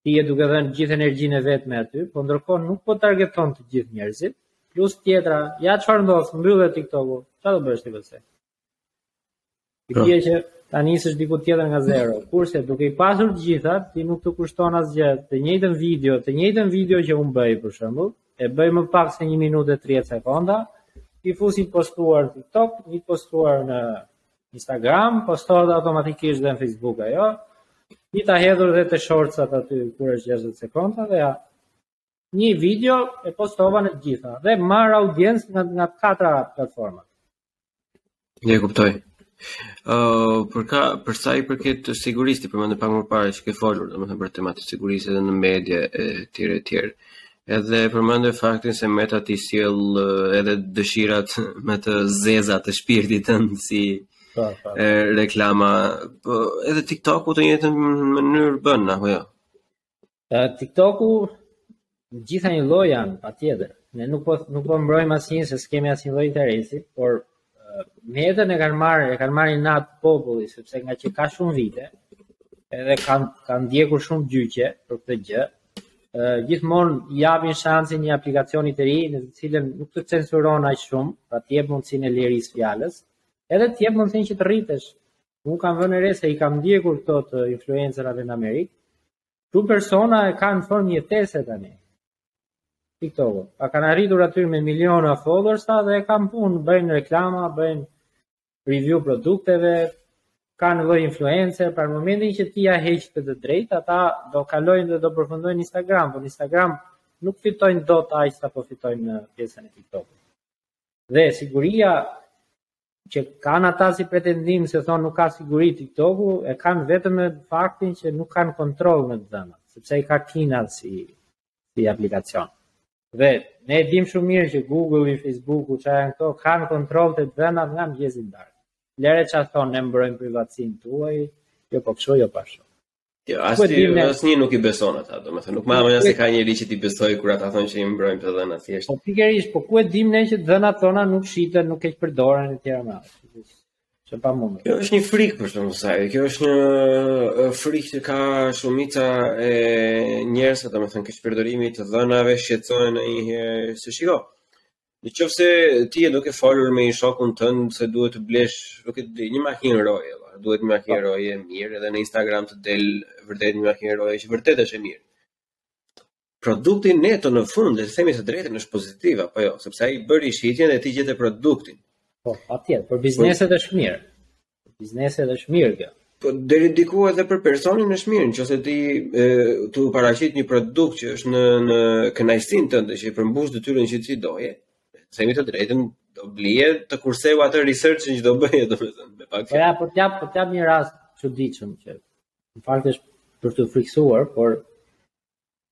ti je duke dhënë gjithë energjinë e vetme aty, po ndërkohë nuk po targeton të gjithë njerëzit. Plus tjetra, ja çfarë ndodh, mbyllet TikTok-u. Çfarë do bësh ti pastaj? Të po. bie që ta nisësh diku tjetër nga zero. Kurse duke i pasur të gjitha, ty nuk të kushton asgjë. Të njëjtën video, të njëjtën video që unë bëj për shembull, e bëj më pak se 1 minutë e 30 sekonda, i fus një të postuar në TikTok, një të postuar në Instagram, postohet automatikisht dhe në Facebook ajo. Një të hedhur dhe të shortsat aty kur është 60 sekonda dhe ja një video e postova në të gjitha dhe marr audiencë nga nga të katra platformat. E kuptoj. Ë uh, për ka për sa i përket sigurisë ti përmende pak më parë që ke folur domethënë për temat e sigurisë edhe në media e tjera e tjera. Edhe e përmendë faktin se Meta t'i sjell edhe dëshirat me të zeza të shpirtit tënd si pa, po, pa. Po. E, reklama. Po edhe TikToku të njëjtën mënyrë bën apo jo? Ja? TikToku gjitha një lloj janë, patjetër. Ne nuk po nuk po mbrojmë asnjë se s'kemi asnjë lloj interesi, por Metën e kanë marrë, e kanë marrë inat populli, sepse ngaqë ka shumë vite, edhe kanë kanë ndjekur shumë gjyqe për këtë gjë. Ë gjithmonë i japin shansin një aplikacioni të ri në të cilin nuk të censuron aq shumë, pra të jep mundësinë e lirisë së fjalës, edhe të jep mundësinë që të rritesh. Unë kam vënë re se i kam ndjekur këto të influencerave në Amerikë, Këtu persona e kanë formë jetese tani. TikTokun. Pra kanë arritur aty me miliona followersa dhe e kanë punë, bëjnë reklama, bëjnë review produkteve, çdo lloj influencer, pra momentin që ti ia heq këtë të drejtë, ata do kalojnë dhe do përfundojnë në Instagram, por në Instagram nuk fitojnë dot aq sa po fitojnë në pjesën e TikTokut. Dhe siguria që kanë ata si pretendim se thonë nuk ka siguri TikToku, e kanë vetëm në faktin që nuk kanë kontroll në të dhënat, sepse i ka Kina si si aplikacion. Dhe ne e dimë shumë mirë që Google-i, Facebook-u, çka janë këto, kanë kontroll te të dhënat nga mëngjesi në darkë. Lere ça thonë, ne mbrojmë privatësinë tuaj, jo po kështu, jo po ashtu. Jo, asnjë asnjë nuk i beson ata, domethënë nuk ma ha mendja se ka njeri që t'i besoj kur ata thonë që i mbrojmë të dhëna thjesht. Po pikërisht, po ku e dimë ne që të dhënat tona nuk shiten, nuk keqpërdoren etj. më. Që pa mund. Kjo është një frikë për shumicën kjo është një frikë që ka shumica e njerëzve, domethënë keqpërdorimi i të dhënave shqetëson. Ndonjëherë se shiko. Në qoftë se ti je duke folur me një shokun tënd se duhet të blesh, nuk e di, një makinë rroje, valla, duhet një makinë rroje e mirë dhe në Instagram të del vërtet një makinë rroje që vërtet është e mirë. Produkti neto në fund, le të themi të drejtën, është pozitiv apo jo, sepse ai bëri shitjen dhe ti gjete produktin. Po, patjetër, për bizneset është mirë. Për bizneset është mirë kjo. Po deri diku edhe për personin është mirë, në qoftë se ty t'u paraqit një produkt që është në në kënaqësinë tënde që i përmbush detyrën që ti doje, themi të drejtën, do blije të kurseu atë research që do bëje, domethënë, me pak. Po ja, po të jap, po të jap një rast të çuditshëm që në fakt është për t'u frikësuar, por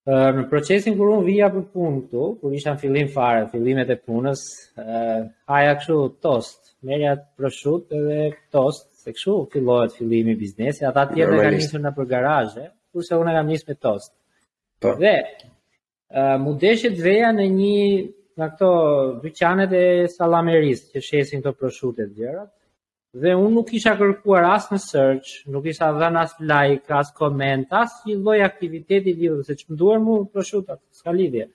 Në procesin kur unë vija për punë këtu, kur isha në fillim fare, fillimet e punës, haja kështu tost, merrja proshutë edhe tost, se kështu fillohet fillimi i biznesit, ata të tjerët kanë nisur nëpër garazhe, kurse unë e kam nisur me tost. Po. Dhe uh, m'u desh të veja në një nga këto dyqanet e sallamerisë që shesin këto proshutat gjërat. Dhe unë nuk kisha kërkuar as në search, nuk kisha dhënë as like, as koment, as një lloj aktiviteti lidhur se ç'm'u du mua proshuta, s'ka lidhje.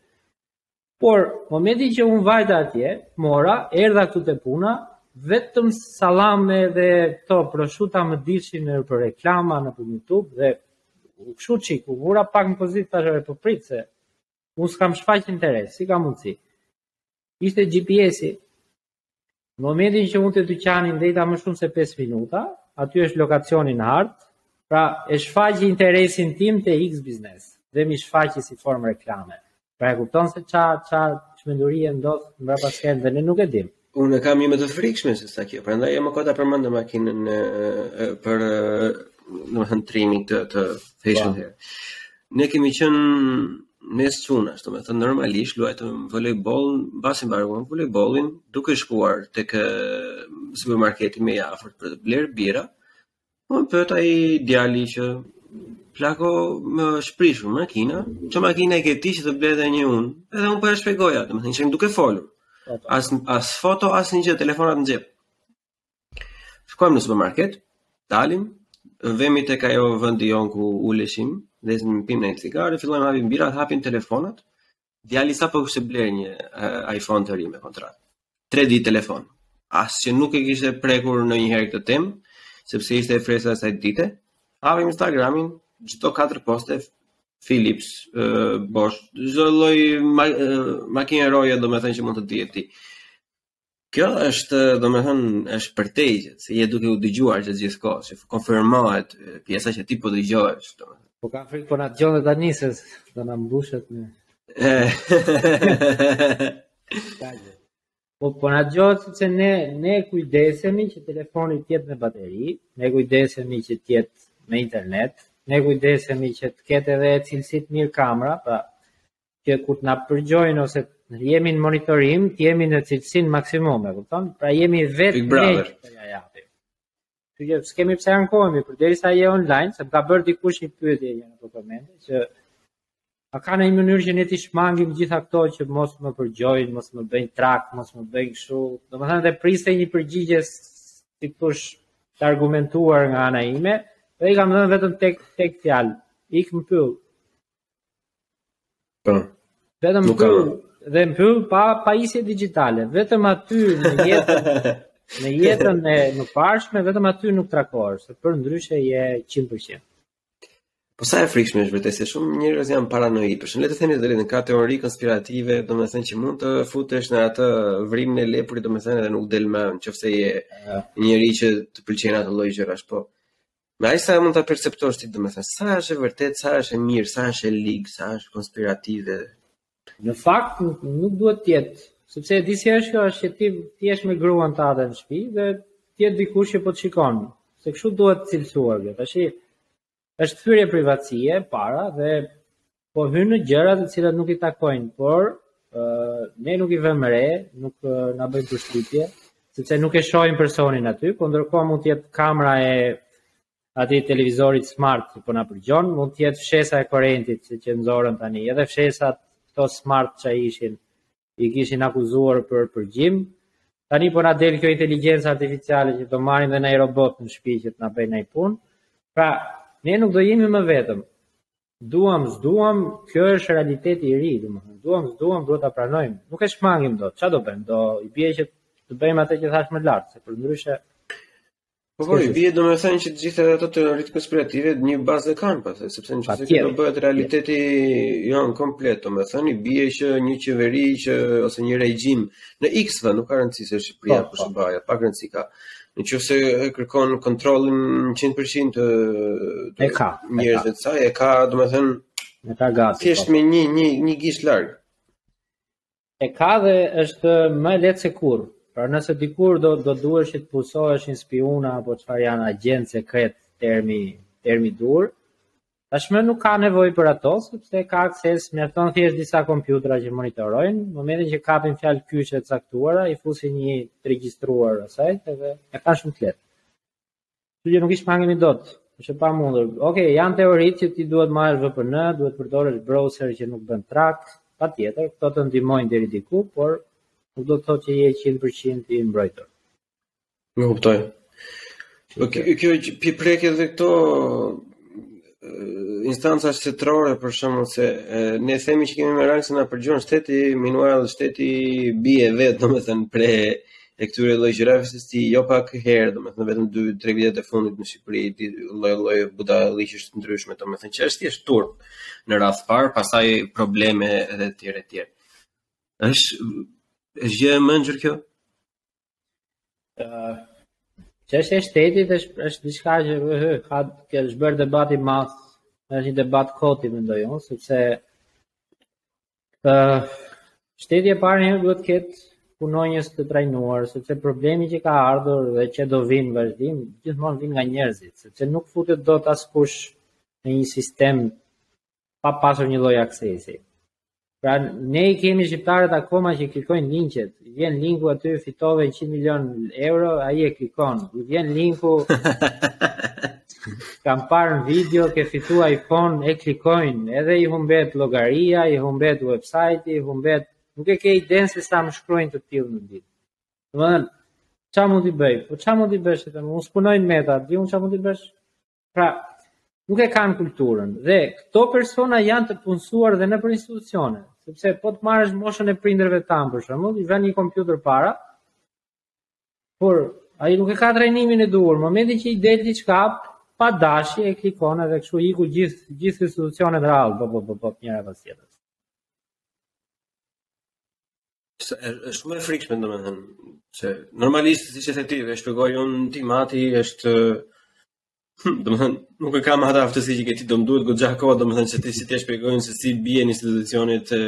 Por momenti që unë vajta atje, mora, erdha këtu te puna, vetëm sallame dhe këto proshuta më dilshin nëpër reklama nëpër YouTube dhe u kshu çik, u vura pak në pozitë tash edhe po prit se unë s'kam shfaq interes, si ka mundësi. Ishte GPS-i. Në momentin që unë te dyqani ndejta më shumë se 5 minuta, aty është lokacioni në hartë, pra e shfaqi interesin tim te X biznes, dhe m'i shfaqi si formë reklame. Pra e kupton se ça, ça çmendurie ndodh në mbrapaskenë dhe ne nuk e dimë. Unë e kam një më të frikshme se sa kjo, prandaj jo më kot ta përmenda makinën e, e, për në më thënë të, të facial po. hair. Ne kemi qenë mes çunash, domethënë normalisht luajtëm volejboll, mbasi mbaruam volejbollin, duke shkuar tek supermarketi më i afërt për të blerë birra, po më pyet ai djali që plako më është prishur makina, ça makine ke ti që të ble dhe një unë? Edhe unë po ia shpjegoja, domethënë ishim duke folur. As as foto, asnjë gjë, telefonat në xhep. Shkojmë në supermarket, dalim, vemi tek ajo vendi jonë ku uleshim, ndezim një, pimë një cigare, fillojmë hapim birrat, hapim telefonat. Djali sapo kishte blerë një uh, iPhone të ri me kontratë. 3 ditë telefon. As që nuk e kishte prekur ndonjëherë këtë temë, sepse ishte e freskët e asaj dite. Hapim Instagramin, çdo katër poste Philips, uh, Bosch, çdo lloj ma, uh, makinë rroje, domethënë që mund të dijë ti. Kjo është, domethënë, është përtej se je duke u dëgjuar gjithë kohës, që konfirmohet pjesa që ti po dëgjohesh, domethënë. Po kam frikë po na dëgjon dhe tani se do na mbushet me. Po po na dëgjon sepse ne ne kujdesemi që telefoni të jetë me bateri, ne kujdesemi që të jetë me internet, ne kujdesemi që të ketë edhe cilësi të mirë kamera, pra që kur të na përgjojnë ose jemi në monitorim, të jemi në cilësinë maksimume, kupton? Pra jemi vetë Big Brother. Ja, ja. Kështu që s'kemi pse ankohemi, përderisa je online, më ka bërë dikush një pyetje një në komente, që a ka ndonjë mënyrë që ne t'i shmangim gjitha këto që mos më përgjojnë, mos më bëjnë trak, mos më bëjnë kështu. Domethënë dhe priste një përgjigje si t'thush të argumentuar nga ana ime, dhe i kam dhënë vetëm tek, tek fjalë, ik në pyll, Po. Vetëm në pyll, dhe në pyll pa pajisje digjitale, vetëm aty në jetën në jetën e mëparshme, vetëm aty nuk trakohesh, se përndryshe je 100%. Po sa e frikshme është vërtet se shumë njerëz janë paranoikë. Për shembull, le të themi deri në ka teori konspirative, domethënë që mund të futesh në atë vrimin e lepurit, domethënë edhe nuk del më, nëse je një njeri që të pëlqen ato lloj gjërash, po. Nga ai sa e mund ta perceptosh ti, domethënë, sa është e vërtetë, sa është e mirë, sa është e ligë, sa është konspirative. Në fakt nuk, nuk duhet të jetë, sepse e di si është kjo, është që ti të jesh me gruan tënde në shtëpi dhe të jetë dikush që po të shikon. Se kështu duhet cilësuar kjo. Tashi është thyrje privatësie para dhe po hyn në gjëra të cilat nuk i takojnë, por uh, ne nuk i vëmë re, nuk uh, na bëjnë përshtypje, sepse nuk e shohim personin aty, po ndërkohë mund të jetë kamera e atij televizorit smart që po na përgjon, mund të jetë fshesa e korrentit që që nxorën tani, edhe fshesat këto smart që ishin i kishin akuzuar për përgjim. Tani po na del kjo inteligjenca artificiale që do marrin dhe një robot në shtëpi që të na bëjnë ai punë. Pra, ne nuk do jemi më vetëm. Duam s'duam, ky është realiteti i ri, domethënë, duam s'duam duhet ta pranojmë. Nuk e shmangim dot. Çfarë do bëjmë? Do i bie që të bëjmë atë që thashë më lart, se përndryshe Po po, i bie domethënë që të gjitha ato teoritë konspirative një bazë kanë pas, sepse nëse kjo do bëhet realiteti jonë komplet, domethënë i bie që një qeveri që ose një regjim në X vend nuk ka rëndësi se Shqipëria apo kush po. bëhet, pa rëndësi ka. Në qoftë se kërkon kontrollin 100% të njerëzve të saj, e ka, domethënë, e ka gati. Thjesht po. me një, një, një gisht larg. E ka dhe është më e lehtë se kurrë. Pra nëse dikur do, do duhesh të punësoheshin spiuna, apo çfarë janë agjentë sekretë termi, termi i duhur, Tashmë nuk ka nevojë për ato sepse ka akses, mjafton thjesht disa kompjutra që monitorojnë, në momentin që kapin fjalë kyçe të caktuara, i fusin një të regjistruar asaj dhe e kanë shumë të lehtë. Kështu që nuk i shmangemi dot, është e pamundur. Okej, okay, janë teoritë që ti duhet marrësh VPN, duhet përdorësh browser që nuk bën track, patjetër, këto të ndihmojnë deri diku, por nuk do të thotë që je 100% i mbrojtur. E kuptoj. Po kjo kjo po i prek edhe këto instanca shtetërore për shembull se e, ne themi që kemi merak se na përgjon shteti mirëpo edhe shteti bie vetë domethënë pre e këtyre lloj gjërave se si jo pak herë domethënë vetëm 2-3 vitet e fundit në Shqipëri lloj lloj budalliqësh të ndryshme domethënë që është thjesht turp në radhë të parë pastaj probleme edhe të tjera të tjera është është gjë e mëngjur kjo Çështja e shtetit është është diçka që hë, ka që është bërë debat i madh, është një debat koti mendoj unë, sepse ë uh, shteti e para herë duhet të ketë punonjës të trajnuar, sepse problemi që ka ardhur dhe që do vijë në vazhdim, gjithmonë vijnë nga njerëzit, sepse nuk futet dot askush në një sistem pa pasur një lloj aksesi. Pra ne i kemi shqiptarët akoma që klikojnë linqet, i vjen linku aty fitove 100 milion euro, ai e klikon, i vjen linku kam parë në video ke fitu iPhone e klikojnë, edhe i humbet llogaria, i humbet website, i humbet, nuk e ke idenë se sa më shkruajnë të tillë në ditë. Dhe dhe, ça mund t'i bëj? Po ça mund t'i bësh? Dhe, unë s'punoj në Meta, di unë ça mund t'i bësh? Pra, nuk e kanë kulturën dhe këto persona janë të punësuar dhe nëpër institucione, sepse po të marrësh moshën e prindërve tanë për shembull, i vënë një kompjuter para, por ai nuk e ka trajnimin e duhur, në momentin që i del diçka pa dashje e klikon edhe kështu iku gjithë gjithë institucionet radhë, po po po po njëra pas tjetrës. Është shumë e frikshme domethënë se normalisht siç e the ti, e shpjegoj unë tim ati është hm, domethënë nuk e kam atë aftësi që ti do më duhet goxha kohë domethënë se ti si të shpjegojnë se si bien institucionet e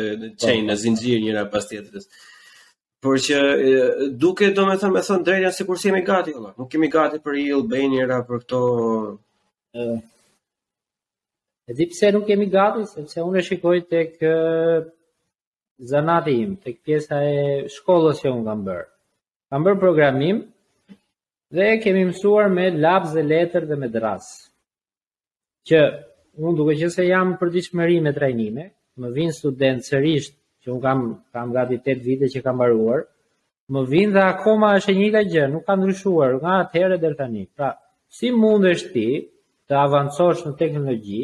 çejnë në zinxhir njëra pas tjetrës. Por që duket domethënë me thënë të drejtën sikur s'jemi gati valla. Nuk jemi gati për ill bëjnëra për këto E di pse nuk jemi gati, sepse unë e shikoj tek zanati im, tek pjesa e shkollës që unë kam bërë. Kam bërë programim dhe kemi mësuar me laps dhe letër dhe me dërrasë. Që unë duke qenë se jam përditshmëri me trajnime, më vijnë studentë sërisht, që unë kam, kam gati 8 vite që kam mbaruar, më vijnë dhe akoma është e njëta gjë, nuk ka ndryshuar nga atëherë deri tani. Pra, si mundesh ti të avancosh në teknologji,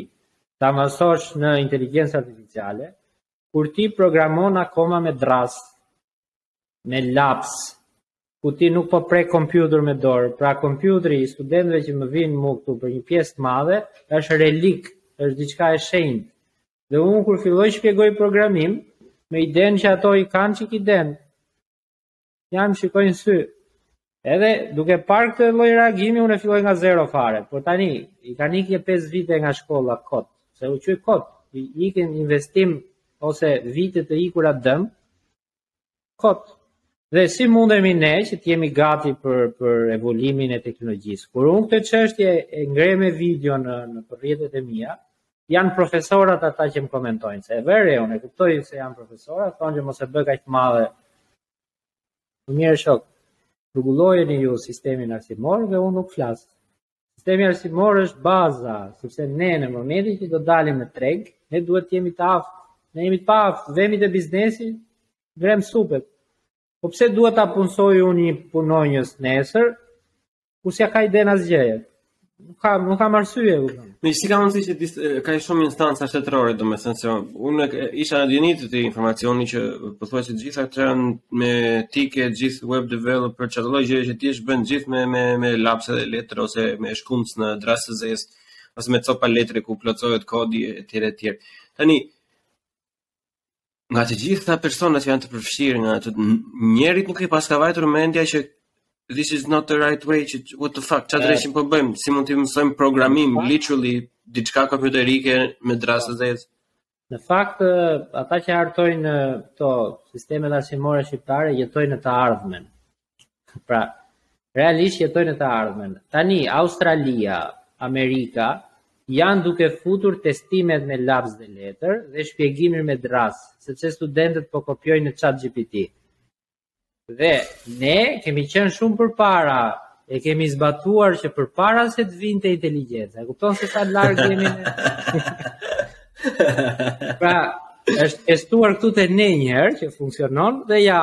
të avancosh në inteligjencë artificiale, kur ti programon akoma me dërrasë, me laps, ku ti nuk po prek kompjuter me dorë. Pra kompjuteri i studentëve që më vijnë mu këtu për një pjesë të madhe, është relike, është diçka e shenjtë. Dhe unë kur filloj shpjegoj programim, me idenë që ato i kanë çik idenë, Ja më shikojnë në sy. Edhe duke parë këtë lloj reagimi unë e filloj nga zero fare. Por tani i kanë ikur 5 vite nga shkolla kot, se u çuan kot, i ikën investim ose vite të ikura dëm kot. Dhe si mundemi ne që të jemi gati për për evoluimin e teknologjisë? Kur unë këtë çështje e ngre me video nëpër rrjetet e mia, Janë profesorat ata që më komentojnë, se e vërej unë, e kuptoj se janë profesorat, thonë që mos e bëj kaq të madhe. Mirë shok, rregullojeni ju sistemin arsimor dhe unë nuk flas. Sistemi arsimor është baza, sepse ne në momentin që do dalim në treg, ne duhet të jemi të aftë. Ne jemi të aftë, vemi te biznesi, ngremë supet. Po pse duhet ta punësoj unë një punonjës nesër, Ku s'ka idenë e asgjëje? Nuk ka, nuk kam arsye, domethënë. Në si ka mundësi që dis, ka shumë instanca shtetërore, do me thënë se unë isha në dijeni të informacioni që pothuajse të gjitha këto janë me TIK, gjithë web developer, çdo lloj gjëje që ti e bën të gjithë me, me, me laps dhe letër ose me shkumës në drasë të zezë, ose me copa letre ku plotësohet kodi e tjera e tjera. Tani, nga të gjithë këta persona që janë të përfshirë asnjërit nuk i paska vajtur mendja që this is not the right way që what the fuck çfarë dreqin po bëjmë si mund të mësojmë programim, literally diçka kompjuterike me drasë të zezë në fakt ata që hartojnë këto sisteme arsimore shqiptare jetojnë në të ardhmen Pra, realisht jetojnë në të ardhmen. Tani, Australia, Amerika, janë duke futur testimet me laps dhe letër dhe shpjegimin me drasë, sepse studentët po kopjojnë në chat GPT. Dhe ne kemi qenë shumë përpara, e kemi zbatuar që përpara se të vinte inteligjenca. E kupton se sa larg jemi? pra, është testuar këtu te ne një herë që funksionon dhe ja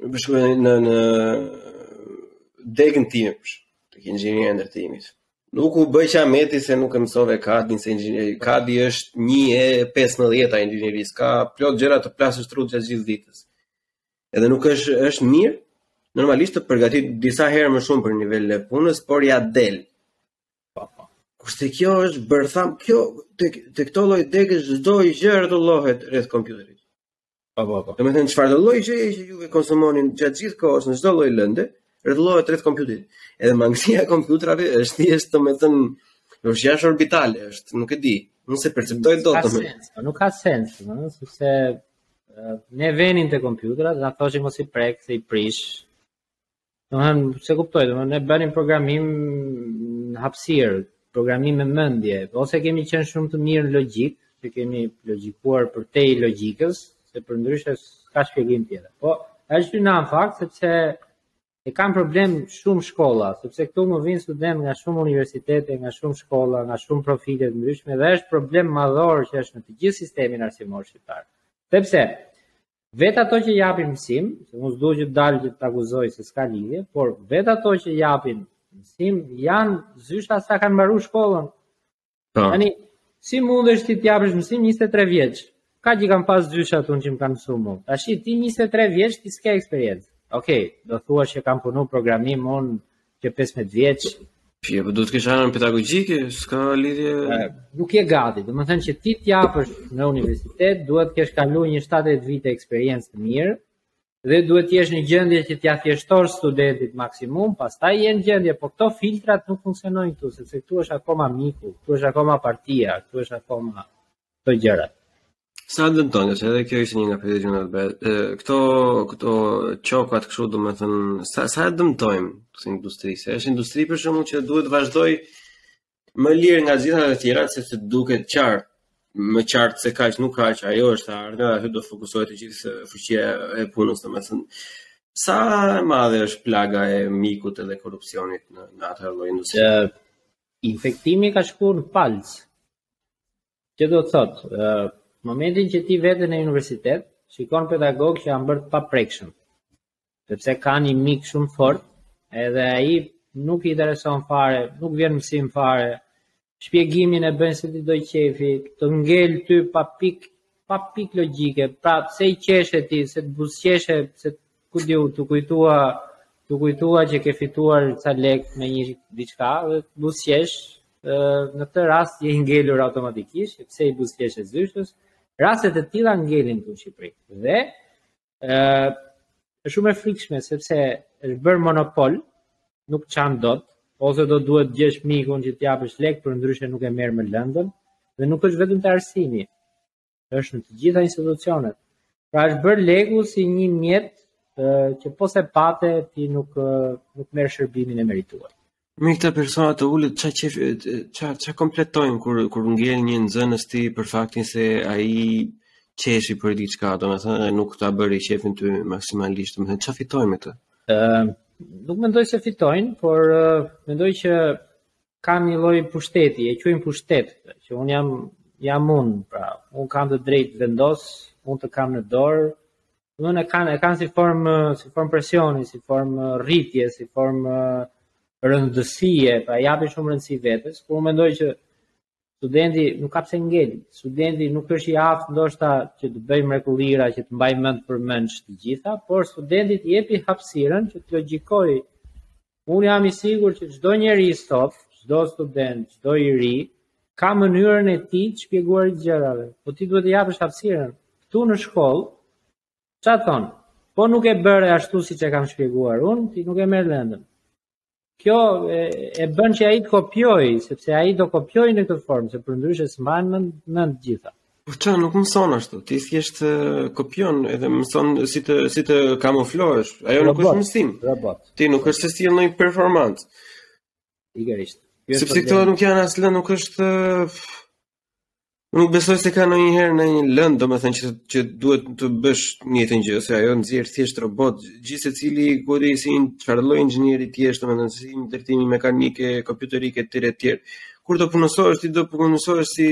po shkoj në në degën time inxhinieria e ndërtimit. Nuk u bëj qameti se nuk e mësove kadin se inxhinieri. Kadi është 1/15 e inxhinierisë, ka plot gjëra të plasësh trutë gjatë gjithë ditës. Edhe nuk është është mirë normalisht të përgatit disa herë më shumë për nivelin e punës, por ia del. Po, po. Kurse kjo është bërthamë, kjo të, te këto lloj degësh çdo gjë rrotullohet rreth kompjuterit. Po po po. Domethënë çfarëdo lloj gjëje që ju e konsumonin gjatë gjithë kohës në çdo lloj lënde, rrotullohet rreth kompjuterit. Edhe mangësia e kompjuterave është thjesht domethënë jashtë orbitale është, nuk e di. Unë s'e perceptoj dot atë. Po nuk ka sens, domethënë sepse ne venim te kompjuterat, na thoshin mos i prek se i prish. Domethënë, s'e kuptoj, domethënë ne bënim programim në hapësirë, programim me mendje, ose kemi qenë shumë të mirë në logjikë, që kemi logjikuar përtej logjikës, se përndryshe s'ka shpjegim tjetër. Po, e është në fakt, sepse e kanë problem shumë shkolla, sepse këtu më vijnë studentë nga shumë universitete, nga shumë shkolla, nga shumë profile të ndryshme, dhe është problem madhor që është në të gjithë sistemin arsimor shqiptar. Sepse, Vetë ato që japin mësim, se mos duhet që të dalë që të akuzoj se s'ka lidhje, por vetë ato që japin mësim janë zysha sa kanë mbaru shkollën. Po. Tani, si mundesh ti t'japësh mësim 23 vjeç? Ka që kam pas zysha dhe unë që më kanë mësu mu. Tashi, ti 23 vjeç ti s'ke eksperiencë. Okej, okay, do thua që kam punu programim unë Që 15 vjeç. Pje, për po do të kishë arën pedagogike, s'ka lidhje... Nuk je gati, domethënë që ti t'japësh në universitet, duhet të kesh kalu një shtatë-tetë vite eksperiencë të mirë, dhe duhet të jesh në gjendje që t'ja thjeshtosh studentit maksimum, pastaj je në gjendje, por këto filtrat nuk funksionojnë këtu, sepse këtu është akoma miku, këtu është akoma partia, këtu është akoma këto gjërat. Sa e dëmton, se edhe kjo ishte një nga pyetjet që na bëhet. Këto këto çokat kështu domethënë, sa sa e dëmtojnë si industri? Se është industri për shembull që duhet të vazhdojë më mirë nga gjitha të tjerat, sepse duket qartë më qartë se kaq nuk ka, ajo është e ardhmja, aty do të fokusohet të gjithë fuqia e punës, domethënë sa e madhe është plaga e mikut edhe korrupsionit në, në atë lloj industrie. Infektimi ka shkuar në palcë. Që do të thotë, ë, momentin që ti vete në universitet, shikon pedagog që janë bërë të paprekshëm. Sepse ka një mik shumë të fortë, edhe ai nuk i intereson fare, nuk vjen mësim fare. Shpjegimin e bën si t'i dojë qefi, të ngel ty pa pik, pa pik logjike. Pra, pse i qeshe ti, se të buzëqeshe, se Ku di unë, t'u kujtua, t'u kujtua që ke fituar ca lek me një diçka dhe ti buzëqesh, në këtë rast je i ngelur automatikisht, pse i buzëqeshe zyshës. Raste të tilla ngelin këtu në Shqipëri. Dhe ë është shumë e frikshme sepse është bërë monopol, nuk çan dot, ose do duhet të gjesh mikun që të japësh lek, përndryshe nuk e merr më lëndën dhe nuk është vetëm te arsimi. është në të gjitha institucionet. Pra është bërë leku si një mjet që po s'e pate ti nuk nuk merr shërbimin e merituar. Me këta persona të ulët ça qejf ça ça kompletojnë kur kur ngel një nxënës ti për faktin se ai qeshi për diçka, domethënë nuk ta bëri qefin ty maksimalisht, domethënë ça fitojnë me këtë? Ëm, nuk mendoj se fitojnë, por mendoj që Kanë një lloj pushteti, e quajnë pushtet, që unë jam jam unë, pra, unë kam të drejtë vendos, unë të kam në dorë, dhe e kanë e kanë si formë si formë presioni, si formë rritje, si formë rëndësie, pra i japin shumë rëndësi vetes, por unë mendoj që studenti nuk ka pse ngel. Studenti nuk është i aftë ndoshta që të bëjë mrekullira, që të mbajë mend përmendsh të gjitha, por studentit i jepi hapësirën që të logjikojë. Unë jam i sigurt që çdo njeri sot, çdo student, çdo i ri, ka mënyrën e tij të shpjeguarit gjërave. Po ti duhet t'i japësh hapësirën. Ktu në shkollë, ça thon? Po nuk e bëre ashtu siç e kam shpjeguar unë, ti nuk e merr lëndën. Kjo e, e bën që ai të kopjoj, sepse ai do kopjoj në këtë formë, se përndryshe s'mban mend të gjitha. Po ça, nuk mëson ashtu, ti thjesht kopjon edhe mëson si të, si të kamuflohesh, ajo nuk është mësim, robot. ti nuk është se sjell ndonjë performancë. Pikërisht. Sepse këto nuk janë as nuk është... Unë nuk besoj se ka ndonjëherë në një lëndë, domethënë që, që duhet të bësh njëjtën, se ajo nxjerr thjesht robot, gjithsecili kodi si çfarë lloj inxhinieri të jesh, domethënë si ndërtimi mekanike, kompjuterike, tjere, tjere. Kur të punësohesh, ti do punësohesh si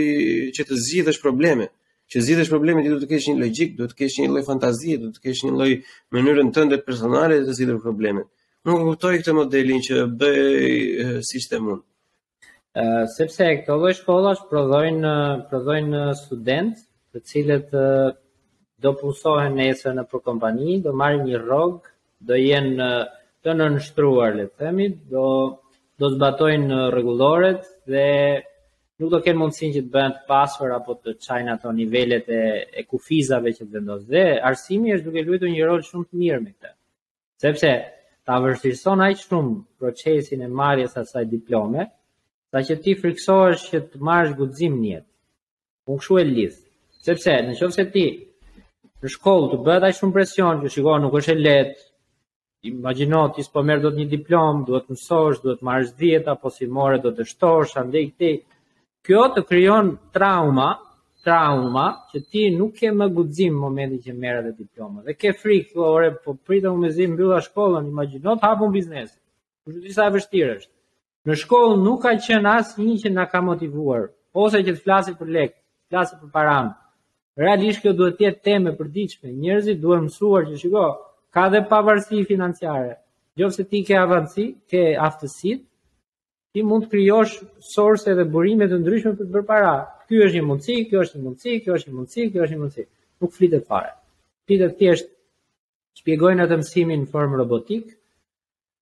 që të zgjidhësh probleme, që zgjidhësh probleme, ti do të kesh një logik, do të kesh një lloj fantazie, do të kesh një lloj mënyrën tënde personale të zgjidhësh probleme. Nuk kuptoj këtë modelin që bën sistemi unë. sepse këto lloj shkollash prodhojnë prodhojnë studentë të cilët do punësohen nesër nëpër kompani, do marrin një rrog, do jenë të nënshtruar, le të themi, do do zbatojnë rregulloret dhe nuk do kenë mundësinë që të bëhen të pasur apo të çajnë ato nivelet e e kufizave që të vendos. Dhe arsimi është duke luajtur një rol shumë të mirë me këtë. sepse ta vështirëson aq shumë procesin e marrjes së asaj diplome, sa që ti frikësohesh që të marrësh guxim në jetë. Unë kshu e lidh, sepse në qoftë se ti në shkollë të bëhet aq shumë presion që shiko nuk është e lehtë. Imagjino ti s'po merr dot një diplomë, duhet të mësosh, duhet të marrësh 10 apo s'e more dot e shtosh, andej kti Kjo të krijon trauma, trauma që ti nuk ke më guxim momentin që merr atë diplomë. Dhe ke frikë, thua, ore, po prit unë mezi mbylla shkollën, imagjino të hap unë biznes. Kushedi sa e vështirë është. Në shkollë nuk ka qenë asnjë që na ka motivuar, ose që të flasim për lekë, flasim për paranë. Realisht kjo duhet të jetë temë e përditshme. Njerëzit duhen mësuar që shiko, ka dhe pavarësi financiare. Nëse ti ke avanci, ke aftësitë, Ti mund të krijosh source dhe burime të ndryshme për të bërë para. Kjo është një mundësi, kjo është një mundësi, kjo është një mundësi, kjo është një mundësi. Nuk flitet fare. Flitet thjesht shpjegojnë atë mësimin në formë robotik.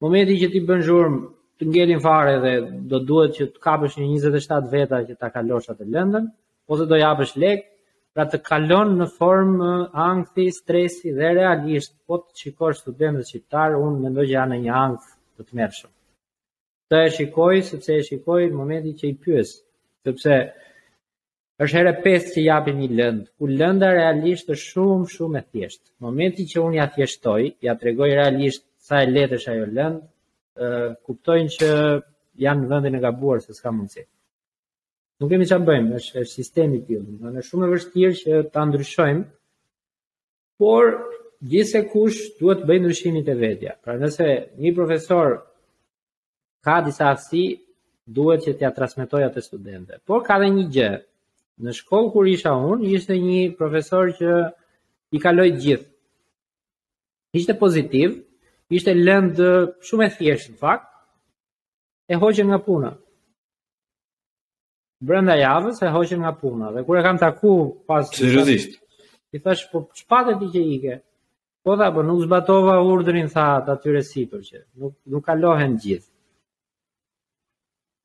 Momenti që ti bën zhurm, të ngelin fare dhe do duhet që të kapësh nja 27 veta që ta kalosh atë lëndën, ose do japësh lek, pra të kalon në formë ankthi, stresi dhe realisht po të shikosh studentët shqiptarë, unë mendoj që janë në ankth të tmerrshëm. Këtë e shikoj sepse e shikoj në momentin që i pyes, sepse është herë e pestë që japim një lëndë, ku lënda realisht është shumë shumë e thjeshtë. Në momentin që unë ia thjeshtoj, ia tregoj realisht sa e lehtë është ajo lëndë, ë kuptojnë që janë në vendin e gabuar se s'ka mundësi. Nuk kemi çfarë bëjmë, është është sistemi i tillë, është shumë e vështirë që ta ndryshojmë. Por, gjithsekush duhet të bëjë ndryshimet e veta. Pra nëse një profesor ka disa aftësi, duhet që t'ia transmetojë atë studentëve. Por ka dhe një gjë, në shkollë kur isha unë, ishte një profesor që i kaloi gjithë. Ishte pozitiv, ishte lëndë shumë e thjeshtë në fakt, e hoqën nga puna. brenda javës e hoqën nga puna dhe kur e kam taku pas seriozisht i thash po ç'pate ti që ike po tha po nuk zbatova urdhrin tha të atyre sipër që nuk nuk kalohen gjithë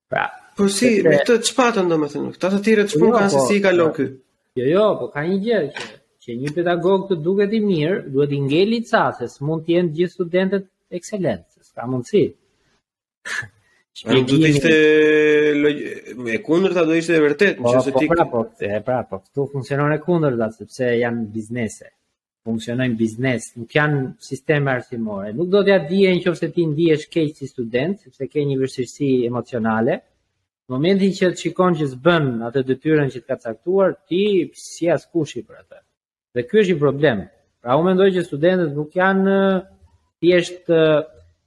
pra po si me këtë ç'patën domethënë këta të tjerë çpun jo, kanë se po, si i kalon ky jo jo po ka një gjë që që një pedagog të duket i mirë duhet t'i ngeli ca se s'mund të jenë gjithë studentët ekselentë s'ka mundësi Nuk do të ishte e kundërta do ishte e vërtetë, po, nëse po, ti pra, po, e pra, po, këtu funksionon e kundërta sepse janë biznese. Funksionojnë biznes, nuk janë sisteme arsimore. Nuk do t'ia dijë nëse ti ndihesh keq si student, sepse ke një vështirësi emocionale. Në momentin që të shikon që s'bën atë detyrën që të ka caktuar, ti s'je askushi për atë. Dhe ky është një problem. Pra unë mendoj që studentët nuk janë thjesht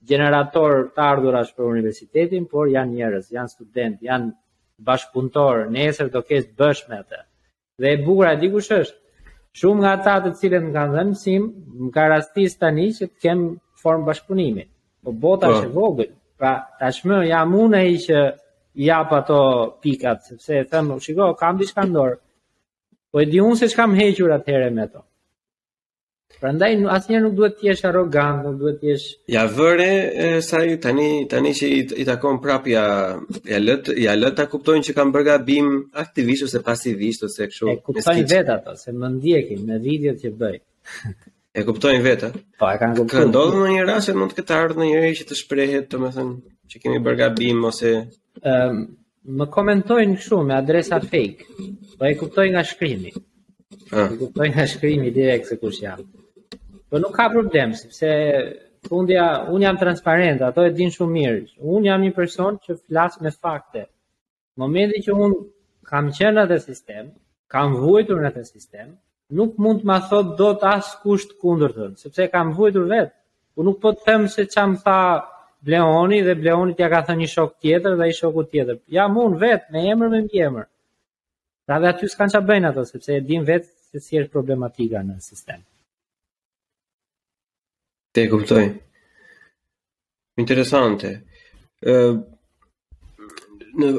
gjeneratorë të ardhurash për universitetin, por janë njerëz, janë studentë, janë bashkëpunëtorë, nesër do kesh të bësh me atë. Dhe e bukura e di kush është? Shumë nga ata të cilët më kanë dhënë mësim, më ka rastis tani që të kem formë bashkëpunimi. Po bota, po, është e vogël. Pra tashmë jam unë ai që jap ato pikët, sepse u them, shiko, kam diçka në dorë. Po e di unë se ç'kam hequr atëherë me to. Prandaj asnjëherë nuk duhet të jesh arrogant, nuk duhet të jesh Ia vure asaj tani tani që i, i takon prap ia ia lë ia lë ta kuptojnë që kanë bërë gabim aktivisht ose pasivisht ose kështu. E kuptojnë vetë ato se më ndjekin me videot që bëj. E kuptojnë vetë. Po, e kanë kuptuar. Ka ndodhur ndonjë rast që mund të ketë ardhur ndonjëri që të shprehet, domethënë, që kemi bërë gabim ose ë um, më komentojnë kështu me adresa fake. Po e kuptoj nga shkrimi. Ëh. Ah. E kuptoj nga shkrimi direkt se kush janë. Po nuk ka problem sepse fundja unë jam transparent, ato e din shumë mirë. Unë jam një person që flas me fakte. Momenti që unë kam qenë në atë sistem, kam vuajtur në atë sistem, nuk mund të ma thotë dot askush të kundërtën, sepse kam vuajtur vetë. Unë nuk po të them se ça më tha Bleoni dhe Bleoni t'ia ka thënë një shok tjetër dhe një shoku tjetër. Jam unë vetë, me emër me mbiemër. Pra dhe aty s'kanë që bëjnë ato, sepse e dinë vetë se si është problematika në sistem. Të kuptoj. Interesante. Ëm në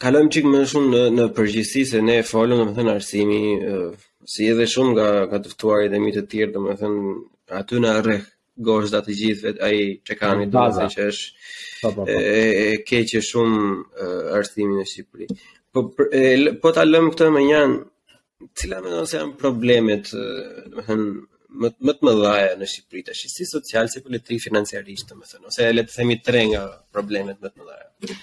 kalojmë çik më shumë në në përgjithësi se ne folëm domethënë arsimi si edhe shumë nga nga të ftuarit e mi të tjerë domethënë aty na rreh gozhda të gjithëve ai çekani domethënë që është po, po, po. e, e keqe shumë arsimi në Shqipëri. Po e, po ta lëmë këtë mënjanë Cila mendon se janë problemet, domethënë më më të mëdha në Shqipëri tash, si social, si politik, financiarisht, domethënë, ose le të themi tre nga problemet më të mëdha.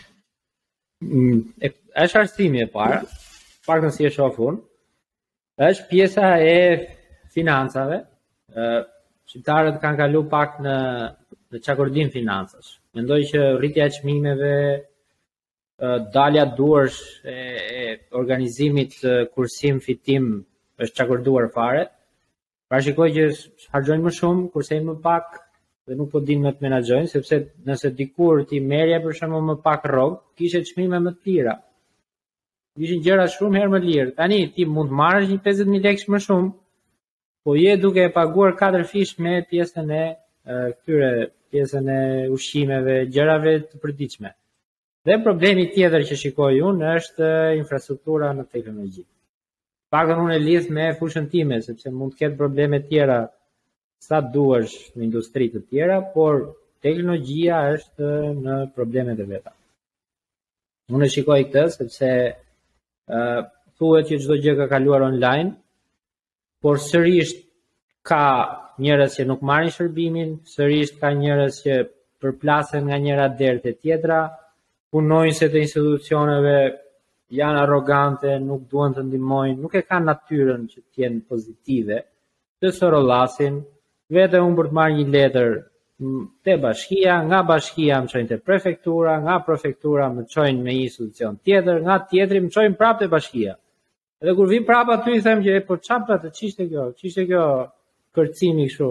Mm, e është arsimi e para, të paktën si e shof unë, është pjesa e financave, shqiptarët kanë kalu pak në, në çakordim financash. Mendoj që rritja e çmimeve, dalja duarsh e organizimit kursim fitim është çakorduar fare. Pra shikoj që harxhojnë më shumë, kursejnë më pak dhe nuk po dinë më të menaxhojnë, sepse nëse dikur ti merrje për shembull më pak rrogë, kishe çmime më të lira. Ishin gjëra shumë herë më të lira. Tani ti mund të marrësh një 50000 lekë më shumë, Po je duke e paguar katërfish me pjesën e këtyre, pjesën e ushqimeve, gjërave të përditshme. Dhe problemi tjetër që shikoj unë është infrastruktura në teknologji. Të paktën unë e lidh me fushën time, sepse mund të ketë probleme tjera sa të duash në industri të tjera, por teknologjia është në problemet e veta. Unë e shikoj këtë, sepse uh, thuhet që çdo gjë ka kaluar online, por sërish ka njerëz që nuk marrin shërbimin, sërish ka njerëz që përplasen nga njëra derë te tjetra, punonjëse të institucioneve janë arrogante, nuk duan të ndihmojnë, nuk e kanë natyrën që të jenë pozitive, të sorollasin, vetë unë për të marrë një letër te bashkia, nga bashkia më çojnë te prefektura, nga prefektura më çojnë në një institucion tjetër, nga tjetri më çojnë prapë te bashkia. Edhe kur vij prapë aty i them që e po ça patët ç'ishte kjo, ç'ishte kjo kërcimi kështu.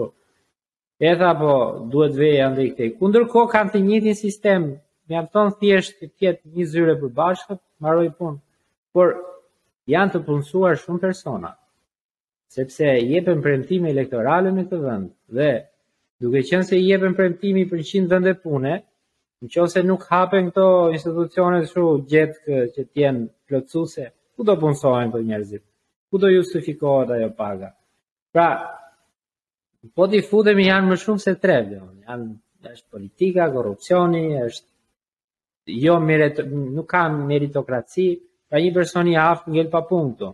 E tha po, duhet veje andej këtej. Ku ndërkohë kanë të njëjtin sistem, mjafton thjesht të ketë një zyre të përbashkët, mbaroi punë. Por janë të punësuar shumë persona. sepse i jepen premtime elektorale në këtë vend dhe duke qenë se i jepen premtimi për 100 vende pune, në qoftë se nuk hapen këto institucione kështu gjetkë që të jenë plotësuese, ku do punësohen këto njerëzit? Ku do justifikohet ajo paga? Pra, po t'i futemi janë më shumë se tre, janë është politika, korrupsioni, është jo merit, nuk ka meritokraci, pra një person i aftë ngel pa punë këtu.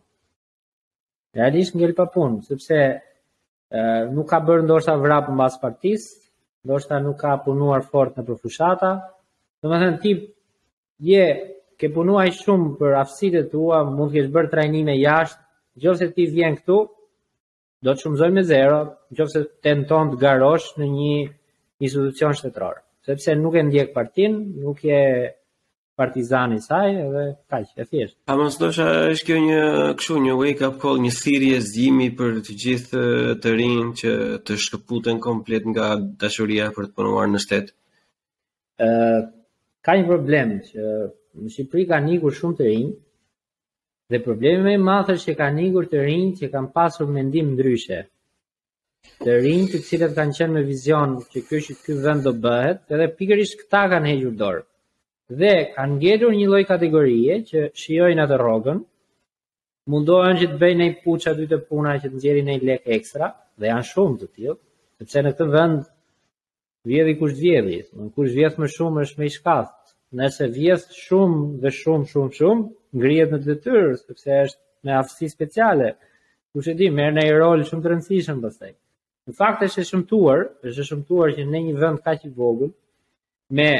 realisht ngel pa punë, sepse e, nuk ka bërë ndoshta vrap mbas partisë, ndoshta nuk ka punuar fort nëpër fushata. Domethënë ti je ke punuar shumë për aftësitë e tua, mund të kesh bërë trajnime jashtë, në qoftë se ti vjen këtu, do të shumëzojë me zero, në qoftë se tenton të garosh në një institucion shtetëror, sepse nuk e ndjek partinë, nuk je partizan i saj dhe kaq e thjeshtë. A mos ndoshta është kjo një kështu një wake up call, një thirrje zgjimi për të gjithë të rinjtë që të shkëputen komplet nga dashuria për të punuar në shtet. Ë ka një problem që në Shqipëri kanë ikur shumë të rinj dhe problemi më i madh është që kanë ikur të rinj që kanë pasur mendim ndryshe. të rinj të cilët kanë qenë me vizion që kjo që ky vend do bëhet, edhe pikërisht këta kanë hequr dorë. Dhe kanë ngelur një lloj kategorie që shijojnë atë rrogën, mundohen që të bëjnë një puç aty te puna që të nxjerrin një lek ekstra dhe janë shumë të tillë, sepse në këtë vend Vjedhi kush vjedhi, kush vjedh më shumë është më i shkathët. Nëse vjedh shumë dhe shumë shumë shumë, ngrihet në detyrë sepse është me aftësi speciale. Kush e di, merr dhe një rol shumë të rëndësishëm pastaj. Në fakt është e shëmtuar, është e shëmtuar që në një vend kaq i vogël me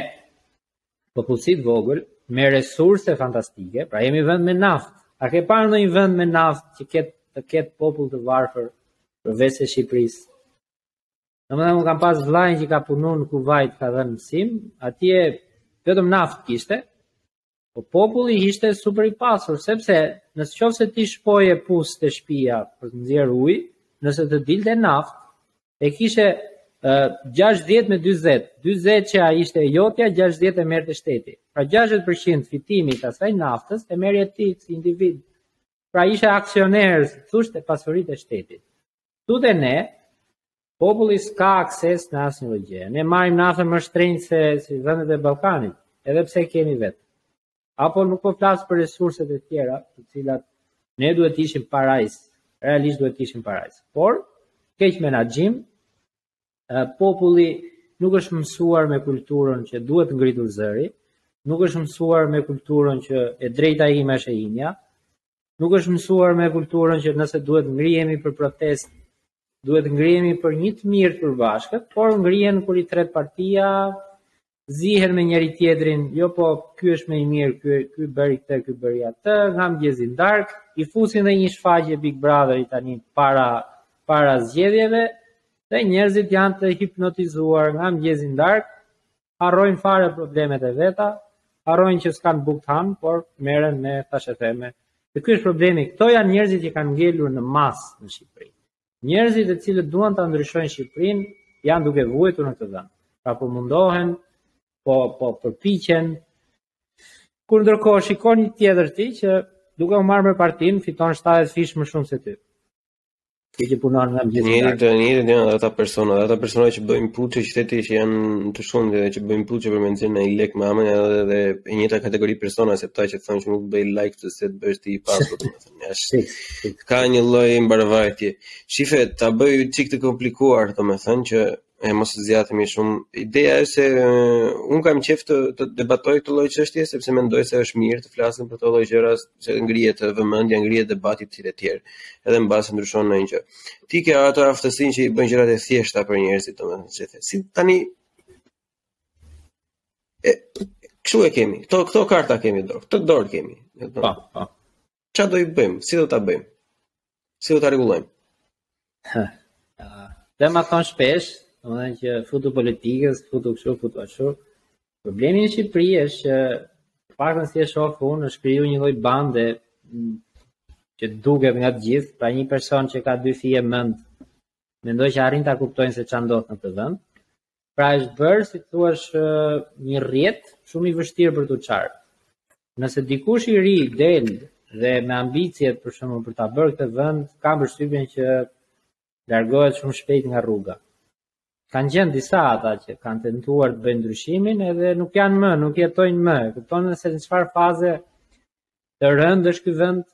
popullsi të vogël, me resurse fantastike, pra jemi vend me naftë. A ke parë ndonjë vend me naftë që ketë të ketë popull të varfër përveç Shqipërisë? Domethënë unë kam pas vllain që ka punu në Kuvajt, ka dhënë mësim, atje vetëm naftë kishte, po populli ishte super i pasur, sepse në qoftë se ti shpoje pus te shpia për të nxjerrë ujë, nëse të dilte naftë, e kishe uh, 60 me 40, 40-ça ishte jotja, 60 e merrte shteti. Pra 60% fitimit asaj naftës e merrje ti si individ. Pra ishe aksioner si të thuash te pasuritë e shtetit. Ktu te ne, populli s'ka akses në asnjë lloj gjëje. Ne marrim naftën më shtrenjtë sesa vendet e Ballkanit, edhe pse kemi vetë. Apo nuk po flas për resurset e tjera, të cilat ne duhet të ishim parajsë, realisht duhet të ishim parajsë. Por, keqmenaxhim, populli nuk është mësuar me kulturën që duhet ngritur zëri, nuk është mësuar me kulturën që e drejta ime është e imja, Nuk është mësuar me kulturën që nëse duhet të ngrihemi për protestë, duhet të ngrihemi për një të mirë të përbashkët, por ngrihen kur i thërret partia, zihen me njëri tjetrin, jo po ky është më i mirë, ky ky bëri këtë, ky bëri atë, nga mëngjesi darkë, i fusin dhe një shfaqje Big Brotheri tani para para zgjedhjeve dhe njerëzit janë të hipnotizuar nga mëngjesi darkë harrojnë fare problemet e veta, harrojnë që s'kanë bukë të hanë, por merren me thashetheme. Dhe ky është problemi, këto janë njerëzit që kanë ngelur në masë në Shqipëri. Njerëzit të cilët duan ta ndryshojnë Shqipërinë, janë duke vuajtur në këtë vend. Pra po mundohen, po, po përpiqen, kur ndërkohë shikon një tjetër ti që duke u marrë me partinë, fiton 70 fish më shumë se ti. Ti që punon nga gjithë. Njëri të njëri janë ata persona, ata persona që bëjnë puç shteti që janë të shumtë dhe që bëjnë puçë për me nxjerrë ndonjë lek ama janë edhe dhe e njëjta kategori persona se ata që të thonë që nuk të bëj like se të bëhesh ti i pasur domethënë. Është ka një lloj mbarëvajtje. Shife ta bëj çik të komplikuar domethënë që e mos të zgjatemi shumë. Ideja është se un kam qejf të, të debatoj këto lloj çështje sepse mendoj se është mirë të flasim për këto lloj gjëra që ngrihet vëmendja, ngrihet debati etj etj. Edhe mbase ndryshon ndonjë gjë. Ti ke atë aftësinë që i bën gjërat e thjeshta për njerëzit, domethënë se si tani kështu e kemi. Këto këto karta kemi dorë, këtë dorë kemi. Po, po. Ça do i bëjmë? Si do ta bëjmë? Si do ta rregullojmë? Dhe ma thonë shpesh, edhe që futu politikës, futu kështu, futu ashtu. Problemi në Shqipëri është që të paktën si e shofë unë, është kriju një lloj bande që duket nga të gjithë, pra një person që ka dy fije mend, mendoj që arrin ta kuptojnë se ça ndodh në këtë vend. Pra është bërë, si të thuash, një rrjet shumë i vështirë për t'u çarë. Nëse dikush i ri del dhe me ambicje për shembull për ta bërë këtë vend, kam përshtypjen që largohet shumë shpejt nga rruga. Kanë qenë disa ata që kanë tentuar të bëjnë ndryshimin edhe nuk janë më, nuk jetojnë më. E kupton se në çfarë faze të rëndë është ky vend?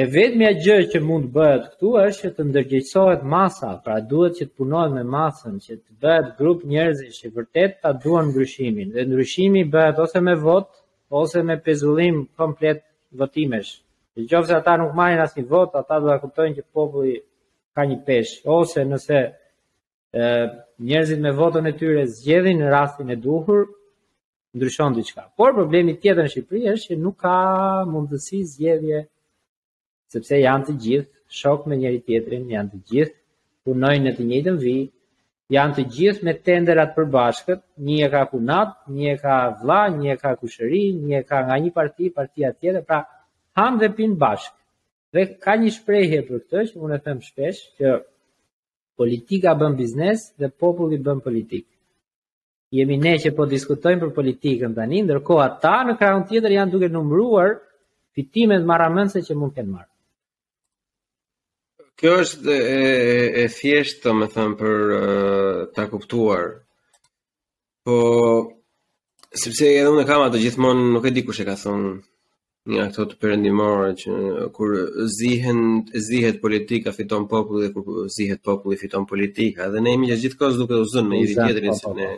E vetmja gjë që mund të bëhet këtu është që të ndërgjegjësohet masa, pra duhet që të punohet me masën, që të bëhet grup njerëzish që vërtet ta duan ndryshimin. Dhe ndryshimi bëhet ose me votë, ose me pezullim komplet votimesh. Në qoftë se ata nuk marrin asnjë votë, ata do ta kuptojnë që populli ka një peshë, ose nëse njerëzit me votën e tyre zgjedhin në rastin e duhur, ndryshon diçka. Por problemi tjetër në Shqipëri është që nuk ka mundësi zgjedhje sepse janë të gjithë shokë me njëri tjetrin, janë të gjithë punojnë në të njëjtën vijë, janë të gjithë me tendera të përbashkët, një e ka kunat, një e ka vëlla, një e ka kushëri, një e ka nga një parti, partia tjetër, pra hanë dhe pinë bashkë. Dhe ka një shprejhje për këtë, që unë e them shpesh, që Politika bën biznes dhe populli bën politikë. Jemi ne që po diskutojmë për politikën tani, ndërkohë ata në krahun tjetër janë duke numëruar fitimet marramendëse që mund të kenë marrë. Kjo është e, e, e thjeshtë, domethënë për ta kuptuar Po sepse edhe unë kam atë gjithmonë, nuk e di kush e ka thonë një nga këta të perëndimorët që kur zihen zihet politika fiton populli dhe kur zihet populli fiton politika dhe ne jemi gjatë gjithë kohës duke u zënë me njëri tjetrin se ne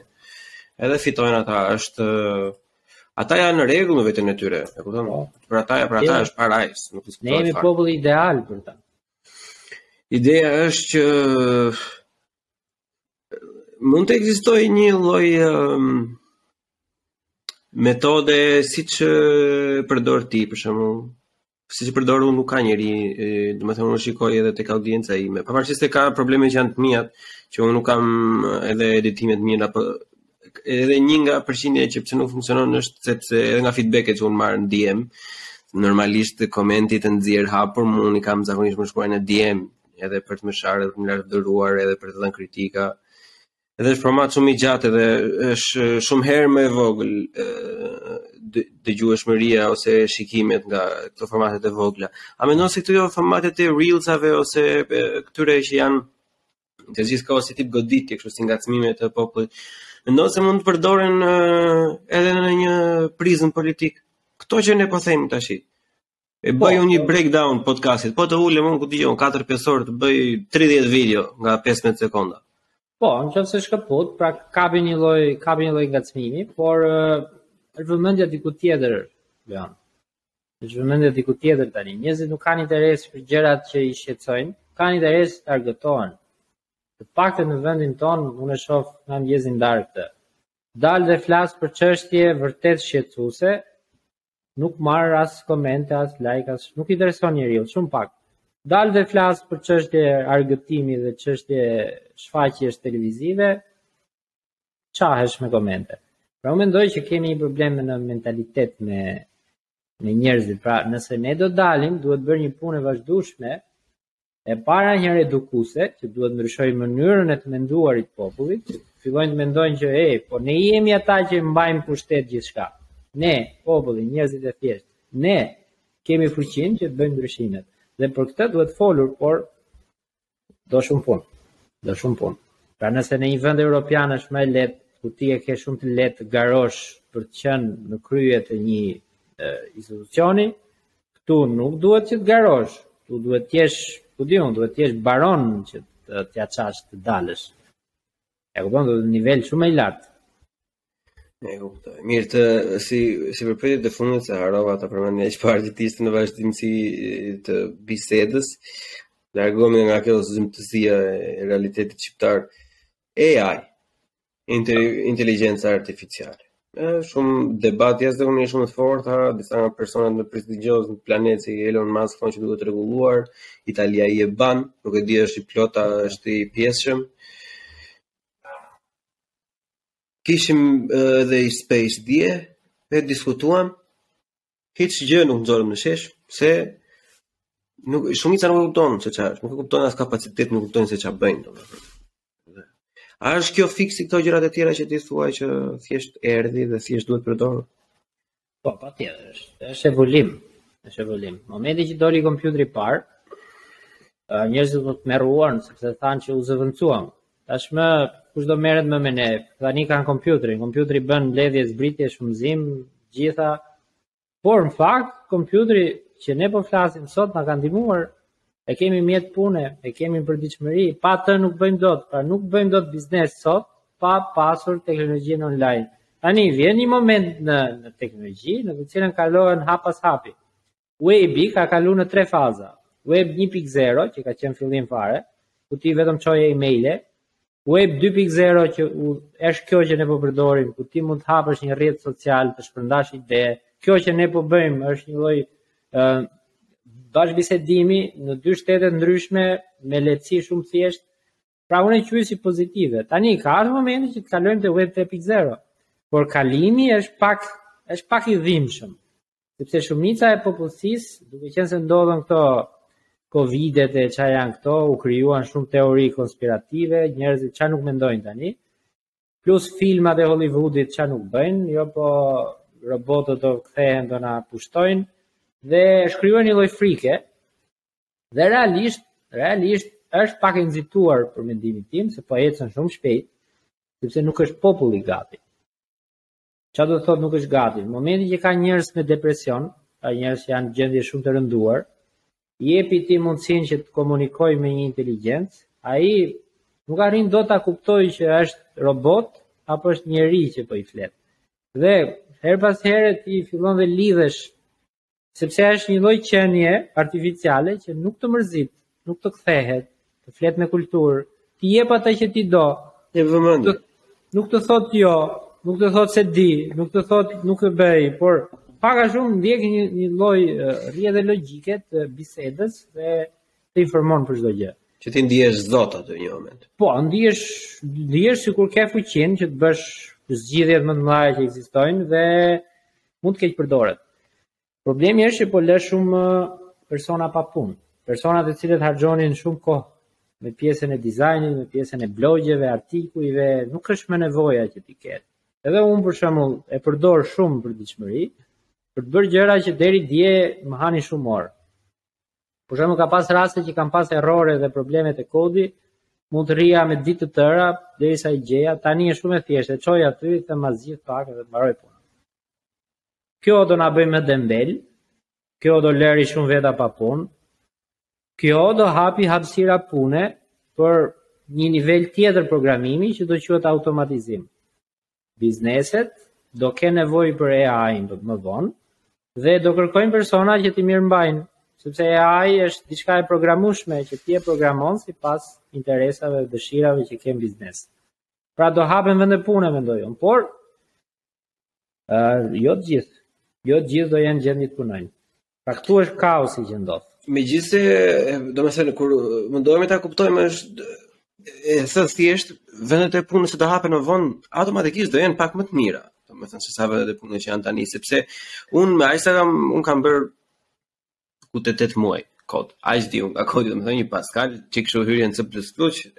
edhe fitojnë ata është ata janë në rregull me veten e tyre e kupton po. për ata për ata është parajsë nuk diskutohet ne jemi populli ideal për ta ideja është që mund të ekzistojë një lloj um, metode siç përdor ti për shembull siç përdor unë nuk ka njeri domethënë unë shikoj edhe tek audienca ime pavarësisht se ka probleme që janë të mia që unë nuk kam edhe editime të mira apo edhe një nga përqindja që pse nuk funksionon është sepse edhe nga feedback-et që unë marr në DM normalisht komenti të nxjerr hapur unë i kam zakonisht më shkruajnë në DM edhe për të më sharë, edhe për të më lavdëruar, edhe për të dhënë kritika. Edhe është format shumë i gjatë dhe është shumë herë më e vogël dëgjueshmëria ose shikimet nga këto formatet e vogla. A mendon se këto jo formatet e reelsave ose këtyre që janë gjithë kohës si tip goditje, kështu si ngacmime të popullit. Mendon se mund të përdoren edhe në një prizëm politik. Këto që ne po themi tash. E po, bëj unë një breakdown podcastit. Po të ulem unë të dëgjoj 4-5 orë të bëj 30 video nga 15 sekonda. Po, në qoftë se shkëput, pra kap një lloj, kap një lloj ngacmimi, por është vëmendja diku tjetër, Leon. Është vëmendja diku tjetër tani. Njerëzit nuk kanë interes për gjërat që i shqetësojnë, kanë interes të argëtohen. Të paktën në vendin tonë, unë e shoh nga ndjekësit këtë. Dal dhe flas për çështje vërtet shqetësuese, nuk marr as komente, as like, as nuk i intereson njeriu,, shumë pak. Dal dhe flas për çështje argëtimi dhe çështje shfaqjesh televizive, çahesh me komente. Pra unë mendoj që kemi një problem në mentalitet me me njerëzit. Pra nëse ne do të dalim, duhet bërë një punë e vazhdueshme E para një riedukim që duhet të ndryshojë mënyrën e të menduarit të popullit, që fillojnë të mendojnë që e, po ne jemi ata që mbajmë në pushtet gjithçka. Ne, populli, njerëzit e thjeshtë, ne kemi fuqinë që të bëjmë ndryshimet. Dhe për këtë duhet folur, por do shumë punë. Do shumë punë. Pra nëse në një vend europian është më lehtë, ku ti e ke shumë të lehtë të garosh për të qenë në krye të një e, institucioni, Këtu nuk duhet që të garosh, këtu duhet të jesh, ku diun, duhet të jesh baron që të ia çash të dalësh. E kupton, duhet nivel shumë më i lartë. E kuptoj. Mirë të si si për pyetje të fundit se harova ta përmendja që parë të ishte në vazhdimësi të bisedës. Largohemi nga kjo zymtësia e realitetit shqiptar. AI. Inteligjenca artificiale. E, shumë debat jashtë kanë shumë të fortë, disa nga personat më prestigjiozë të planetit si Elon Musk thonë që duhet të rregulluar, Italia i bëri ban, nuk e di është i plotë a është i pjesshëm. Kishim edhe një Space dje, e diskutuam, hiç gjë nuk nxorëm në shesh, se nuk shumica nuk e kupton se ça është, nuk e kupton as kapacitet, nuk e kuptojnë se ça bëjnë domethënë. A është kjo fiks si këto gjërat e tjera që ti thua që thjesht erdhi dhe thjesht duhet përdorur? Po, patjetër, është, është evolim, është evolim. Momenti që doli kompjuteri i parë, njerëzit u tmerruan sepse thanë që u zëvendësuam. Tashmë kush do merret më me ne? Tani kanë kompjuterin, kompjuteri bën mbledhje, zbritje, shumëzim, të gjitha. Por në fakt, kompjuteri që ne po flasim sot na ka ndihmuar e kemi mjet pune, e kemi përditshmëri, pa të nuk bëjmë dot, pra nuk bëjmë dot biznes sot pa pasur teknologjinë online. Tani vjen një moment në në teknologji, në të cilën kalohet hap pas hapi. Web-i ka kalu në tre faza. Web 1.0, që ka qenë fillim fare, ku ti vetëm çoje emaile, Web 2.0 që u, është kjo që ne po përdorim, ku ti mund të hapësh një rrjet social, të shpërndash ide. Kjo që ne po bëjmë është një lloj ë uh, bashkëbisedimi në dy shtete të ndryshme me lehtësi shumë thjesht Pra unë e quaj si pozitive. Tani ka ardhur momenti që të kalojmë te web 3.0. Por kalimi është pak është pak i dhimbshëm. Sepse shumica e popullsisë, duke qenë se ndodhën këto Covidet e ça janë këto, u krijuan shumë teori konspirative, njerëzit ça nuk mendojnë tani, plus filmat e Hollywoodit ça nuk bëjnë, jo po robotët do kthehen do na pushtojnë, dhe është krijuar një lloj frike, Dhe realisht, realisht është pak e nxituar për mendimin tim se po ecën shumë shpejt, sepse nuk është populli gati. Ça do të thotë nuk është gati? Në momentin që ka njerëz me depresion, ka njerëz që janë në gjendje shumë të rënduar, jepi ti mundësinë që të komunikojë me një inteligencë, ai nuk arrin dot ta kuptojë që është robot, apo është njeri që po i flet. Dhe herë pas here ti fillon dhe lidhesh Sepse është një lloj qenie artificiale që nuk të mërzit, nuk të kthehet, të flet me kulturë, të jep atë që ti do. Një vëmendje. Nuk të thotë jo, nuk të thotë s'e di, nuk të thotë nuk e bëj, por pak a shumë ndjek një një lloj rrjedhe logjike të bisedës dhe të informon për çdo gjë. Që ti ndihesh zot në atë moment. Po, ndihesh ndihesh sikur ke fuqinë që të bësh zgjidhjet më të mëdha që ekzistojnë dhe mund të keqpërdoret. Problemi është që po lë shumë persona pa punë. Persona të cilët harxhonin shumë kohë me pjesën e dizajnit, me pjesën e blogjeve, artikujve, nuk është më nevoja që t'i ketë. Edhe unë për shembull e përdor shumë në përditshmëri, për të bërë gjëra që deri dje më hanin shumë orë. Për shembull ka pas raste që kam pas errore dhe probleme te kodi, mund të rrija me ditë të tëra derisa i gjeja. Tani është shumë e thjeshtë, e çoj aty, i them ma zgjidh pak dhe mbaroj punën. Kjo do na bëjë më dembel, kjo do lëri shumë veta pa punë. Kjo do hapi hapësira pune për një nivel tjetër programimi që do quhet automatizim. bizneset do kenë nevojë për AI më vonë dhe do kërkojnë persona që t'i mirëmbajnë, sepse AI është diçka e programueshme që ti e programon sipas interesave dhe dëshirave që ke në biznes. Pra do hapen vende pune mendoj unë, por uh, jo të gjithë. Jo të gjithë do jenë në gjendje të punojnë. Pra këtu është kaosi që ndodh. Megjithëse, domethënë kur mundohemi ta kuptojmë është se thjesht vendet e punës që do hapen më vonë automatikisht do jenë pak më të mira, domethënë se sa vendet e punës që janë tani, sepse unë me aq sa kam unë kam bërë diku te 8 muaj kod. Aq di unë nga kodi, domethënë një Pascal, çik kështu hyrjen C++,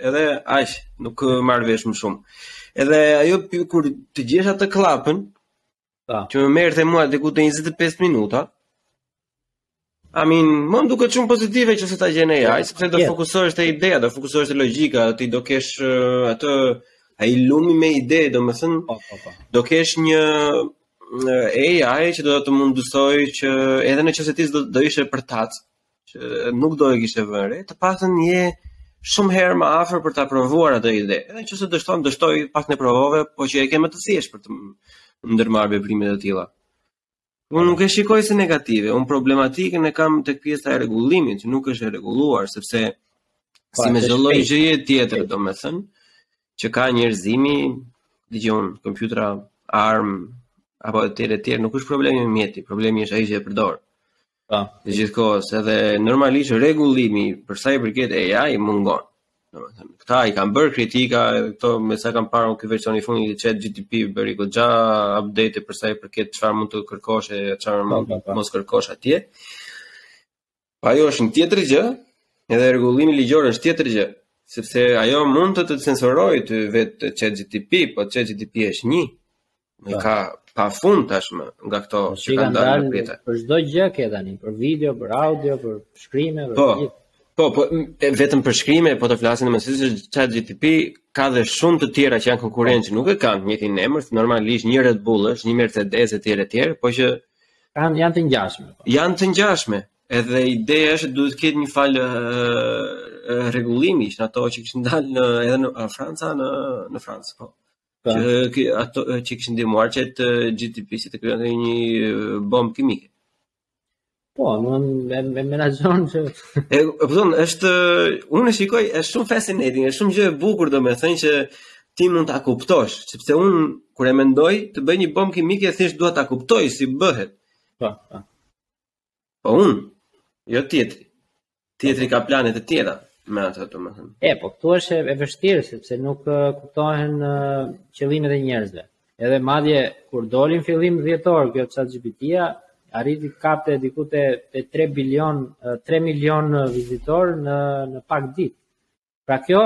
edhe aq nuk marr vesh më shumë. Edhe ajo kur të gjesh atë kllapën, Ta. Që më merrte mua diku te 25 minuta. I mean, më më duket shumë pozitive që se ta gjen AI, yeah. sepse do yeah. fokusohesh te ideja, do fokusohesh te logjika, ti do kesh uh, atë, ai lumi me ide, domethënë, oh, oh, oh. do kesh një uh, AI që do të mundësojë që edhe në qoftë se ti do, do ishe përtac, që nuk do e kishte vënë re, të paktën je shumë herë më afër për ta provuar atë ide. Edhe nëse dështon, dështoi të paktën e provove, po që e ke më të thjeshtë për të ndërmarrë veprime të tilla. Unë nuk e shikoj si negative, unë problematikën e kam tek pjesa e rregullimit, që nuk është e rregulluar sepse prap, si me çdo lloj gjëje tjetër, domethënë, që ka njerëzimi, telefon, kompjutra, armë apo etj etj, nuk është problemi mjeti, problemi është ai që e përdor. Po, gjithë kohës, edhe normalisht rregullimi për sa i përket AI mungon. Domethënë, këta i kanë bërë kritika, edhe këto me sa kam parë ky versioni i fundit i chat GTP bëri goxha update për sa i përket çfarë mund të kërkosh e çfarë po, mund po, po. mos kërkosh atje. Po ajo është një tjetër gjë, edhe rregullimi ligjor është tjetër gjë, sepse ajo mund të të censurojë ty vetë chat GTP, po chat GTP është një. Po ka pafund tashmë nga këto po, që kanë dalë në pete. Për çdo gjë ke tani, për video, për audio, për shkrime, për po, gjithë. Po, po, vetëm për shkrime, po të flasim siç është chat GTP, ka dhe shumë të tjera që janë konkurencë, nuk e kanë të njëjtin emër, normalisht një Red Bull është, një Mercedes e tjere tjere, po që... Kanë, janë të ngjashme. Po. Janë të ngjashme, edhe ideja është duhet të ketë një farë uh, rregullimi, ishin ato që kishin dalë në, edhe në Franca, në, në Francë, po. Pra. Që ato që i kishte ndihmuar chat GTP-ja të krijonte një bombë kimike. Po, më më imagjino që po thonë, është unë e shikoj, është shumë fascinating, është shumë gjë e bukur domethënë që ti mund ta kuptosh, sepse unë kur e mendoj të bëj një bombë kimike thjesht dua ta kuptoj si bëhet. Po, po. Po unë, jo tjetri. Tjetri ka plane të tjera me atë, domethënë. E, po këtu është e vështirë sepse nuk kuptohen qëllimet e njerëzve. Edhe madje kur doli në fillim dhjetor kjo ChatGPT-a, arriti të kapte diku te 3 bilion 3 milion vizitor në në pak ditë. Pra kjo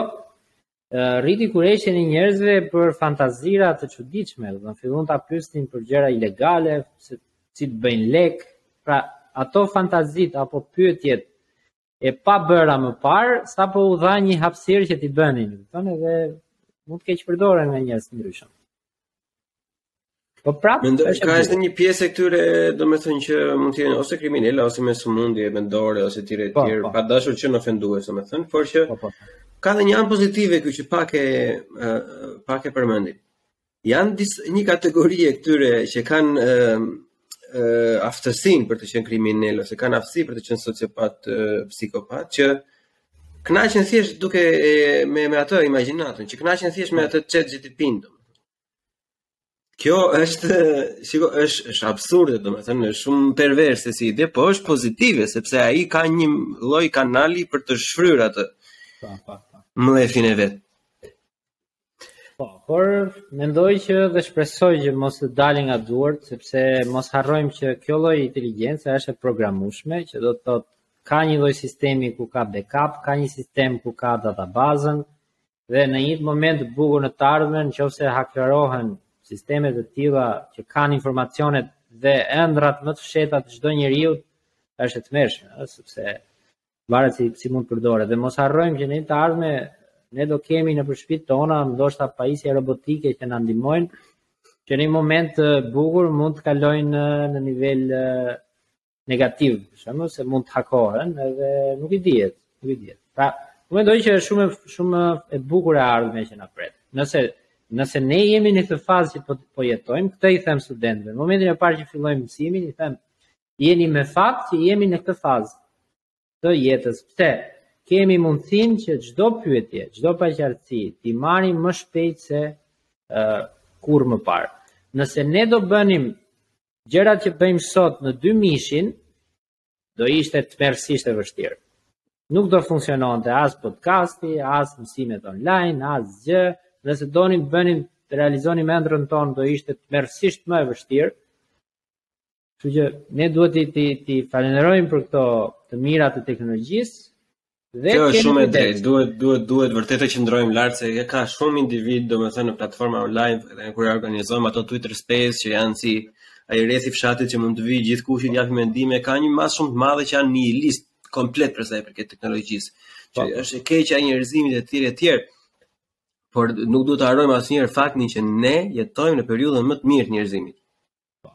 rriti kureshtjen e njerëzve për fantazira të çuditshme, domethënë filluan ta pyesnin për gjëra ilegale, se si të bëjnë lek, pra ato fantazit apo pyetjet e pabëra më parë, sapo u dha një hapsirë që t'i bënin, domethënë edhe mund të keqpërdoren nga njerëz të ndryshëm. Po prap, mendoj se ka është një pjesë e këtyre, domethënë që mund të jenë ose kriminela ose me sëmundje mendore ose e tjerë e po, tjerë, po. pa dashur të jem ofendues, domethënë, por që po, po, po. ka edhe një anë pozitive këtu që pak e, pak e përmendin. Janë dis, një kategori e këtyre që kanë ë aftësinë për të qenë kriminel ose kanë aftësi për të qenë sociopat, psikopat që kënaqen thjesht duke me me atë imagjinatën, që kënaqen thjesht me atë chat GTP-n. Kjo është, shiko, është është absurde, domethënë është shumë perverse si ide, po është pozitive sepse ai ka një lloj kanali për të shfryrë atë. Po, po, po. Mllefin e vet. Po, por mendoj që dhe shpresoj që mos të dalin nga duart, sepse mos harrojmë që kjo lloj inteligjence është e programueshme, që do të thotë ka një lloj sistemi ku ka backup, ka një sistem ku ka databazën, dhe në një moment të bukur në të ardhmen nëse hakerohen sisteme të tilla që kanë informacionet dhe ëndrrat më të fshehta të çdo njeriut është e tmerrshme, ëh, sepse varet si si mund të përdoret. Dhe mos harrojmë që në të ardhme ne do kemi nëpër shpitë tona ndoshta pajisje robotike që na ndihmojnë që në një moment të bukur mund të kalojnë në, në nivel negativ, për shembull, se mund të hakerohen edhe nuk i dihet, nuk i dihet. Pra, unë mendoj që është shumë shumë e bukur e ardhme që na pret. Nëse nëse ne jemi në këtë fazë që po, po jetojmë, këtë i them studentëve. Në momentin e parë që fillojmë mësimin, i them jeni me fat që jemi në këtë fazë. të jetës. Pse? Kemi mundësin që çdo pyetje, çdo paqartësi, t'i marrim më shpejt se uh, kurrë më parë. Nëse ne do bënim gjërat që bëjmë sot në dymijshin, do ishte tmerrësisht e vështirë. Nuk do funksiononte as podcasti, as mësimet online, asgjë, nëse donim të bënim të realizonim ëndrrën tonë, do ishte tmerrësisht më e vështirë, Kështu që ne duhet të të të falënderojmë për këto të mira të teknologjisë. Dhe kjo është shumë e drejtë. Duhet duhet duhet vërtet të qëndrojmë lart se ka shumë individë, domethënë në platforma online dhe kur organizojmë ato Twitter Space që janë si ai rrethi i fshatit që mund të vijë gjithkush të japë mendime, ka një masë shumë të madhe që janë nihilistë komplet për sa i përket teknologjisë. Që po. është e keqja e njerëzimit e tjera e tjera. Por nuk duhet të harrojmë asnjëherë faktin që ne jetojmë në periudhën më të mirë të njerëzimit. Po.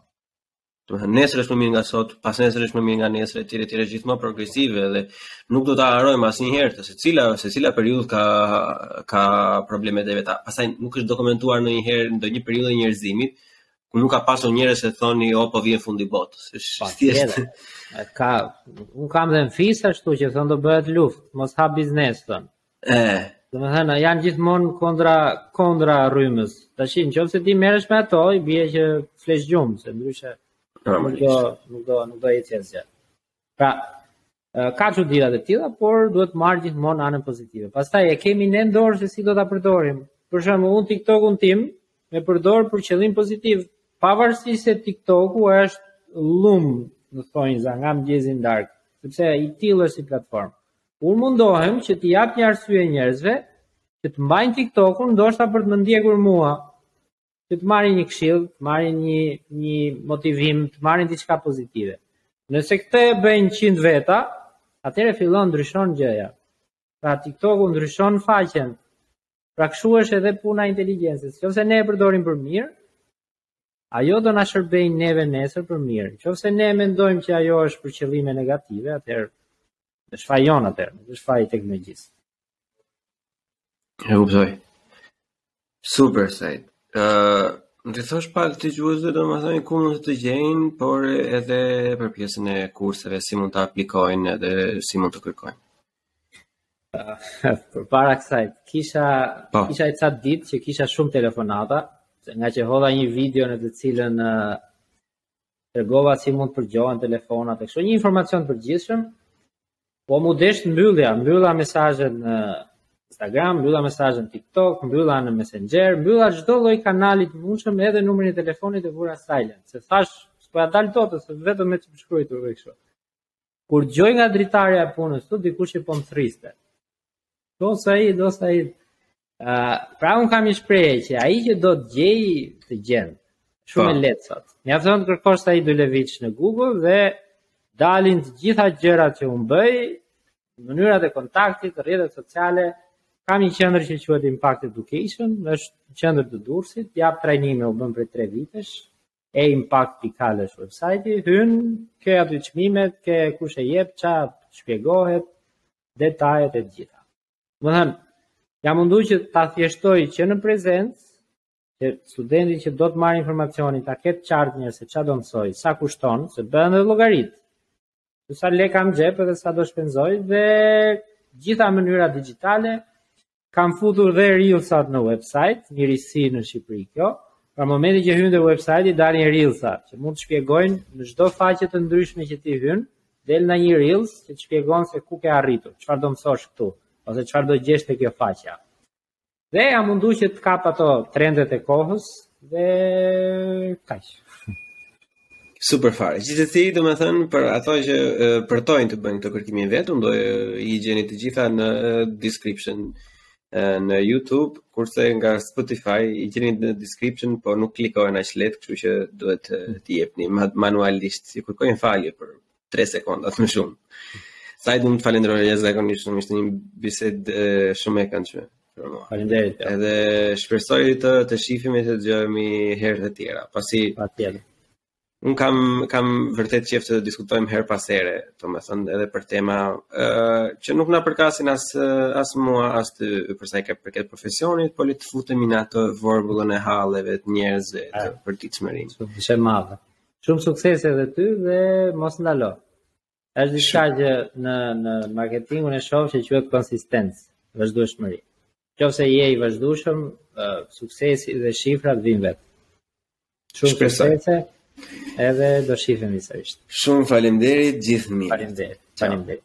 Domethënë nesër është më mirë nga sot, pasnesër është më mirë nga nesër etj etj gjithmonë progresive dhe nuk duhet ta harrojmë asnjëherë që secila secila periudhë ka ka problemet e veta. Pastaj nuk është dokumentuar ndonjëherë ndonjë periudhë e njerëzimit ku nuk ka pasur njerëz që thonin opo vjen fundi i botës. Është thjesht ka un kam dhe në fis ashtu që thonë do bëhet luftë, mos hap biznes thonë. Eh. Domethënë janë gjithmonë kundra kundra rrymës. Tash nëse ti merresh me ato, i bie që të flesh gjumë, se ndryshe nuk do nuk do nuk do ecë asgjë. Pra, ka çudira të tilla, por duhet marrë gjithmonë anën pozitive. Pastaj e kemi në dorë se si do ta përdorim. Për shembull, un TikTok-un tim e përdor për qëllim pozitiv, pavarësisht se TikTok-u është llum, në thonjëza nga mëngjezi në darkë, sepse i tillë është si platformë. Unë mundohem që t'i jap një arsye njerëzve që të mbajnë TikTokun, ndoshta për të më ndjekur mua, që të marrin një këshill, të marrin një një motivim, të marrin diçka pozitive. Nëse këtë e bëjnë 100 veta, atëherë fillon ndryshon gjëja. Pra TikToku ndryshon faqen. Pra kështu është edhe puna e inteligjencës. Nëse ne e përdorim për mirë, ajo do na shërbejë neve nesër për mirë. Nëse ne mendojmë që ajo është për qëllime negative, atëherë është faji jonë atëherë, nuk është faji i teknologjisë. E kuptoj. Super Said. Ë, uh, mund të thosh pak dëgjuesve, domethënë ku mund të të gjejnë, por edhe për pjesën e kurseve si mund të aplikojnë edhe si mund të kërkojnë. Përpara kësaj, kisha, pa. Po. kisha ca ditë që kisha shumë telefonata, ngaqë hodha një video në të cilën uh, tregova si mund të përgjohen telefonat e kështu, një informacion të përgjithshëm, po m'u desh t'mbyllja, mbylla mesazhet në Instagram, mbylla mesazhet në TikTok, mbylla në Messenger, mbylla çdo lloj kanali të mundshëm edhe numrin e telefonit e vura silent. Se thashë, s'po ja dal dot, se vetëm me të shkruajtur kështu. Kur dëgjoj nga dritarja e punës këtu, dikush që po më thërriste. O Said, o Said. Uh, pra unë kam një shprehje që ai që do të të gjejë të gjen. Shumë e lehtë sot. Mjafton të kërkosh Said Duleviç në Google dhe dalin të gjitha gjërat që unë bëj, mënyrat e kontaktit, rrjetet sociale, kam një qendër që quhet Impact Education, është në qendër të Durrësit, jap trajnime u bë prej 3 vitesh, e impact pikë al është website hyn ke aty çmimet ke kush e jep ça shpjegohet detajet të gjitha domethënë jam mundu që ta thjeshtoj që në prezencë që studenti që do të marrë informacionin ta ketë qartë njëherë se çfarë do mësojë sa kushton se bën edhe llogaritë sa lekë kam në xhep edhe sa do shpenzoj dhe të gjitha mënyra digjitale Kam futur dhe reelsat në website, një risi në Shqipëri kjo. Pra momentin që hyn te website-i dalin reelsa, që mund të shpjegojnë në çdo faqe të ndryshme që ti hyn, del nga një reels që të shpjegon se ku ke arritur, çfarë do mësosh këtu, ose çfarë do gjesh te kjo faqja. Dhe jam mundu që të kap ato trendet e kohës dhe kaq. Super fare. Gjithsesi, domethënë për ato që përtojnë të bëjnë këtë kërkimin vetëm, do i gjeni të gjitha në description në YouTube, kurse nga Spotify i gjeni në description, por nuk klikohen aq lehtë, kështu që duhet të jepni manualisht, ju kërkojmë falje për 3 sekonda më shumë. Sajda, dua të të falenderoj jashtëzakonisht, më ishte një bisedë shumë e këndshme. Faleminderit. Ja. Edhe shpresoj të të shihemi, të dëgjohemi herë të tjera, pasi patjetër. Un kam kam vërtet qejf të diskutojmë herë pas here, domethënë edhe për tema ë uh, që nuk na përkasin as as mua as ty për sa i përket profesionit, po le të futemi në atë vorbullën e halleve të njerëzve, të përditshmërisë. Është e madhe. Shumë suksese edhe ty dhe mos ndalo. Është diçka që në në marketingun e shoh që quhet konsistencë, vazhdueshmëri. Nëse je i vazhdueshëm, uh, suksesi dhe shifrat vijnë vetë. Shumë suksese. Edhe do shihemi sërish. Shumë faleminderit, gjithë të mirat. Faleminderit. Faleminderit.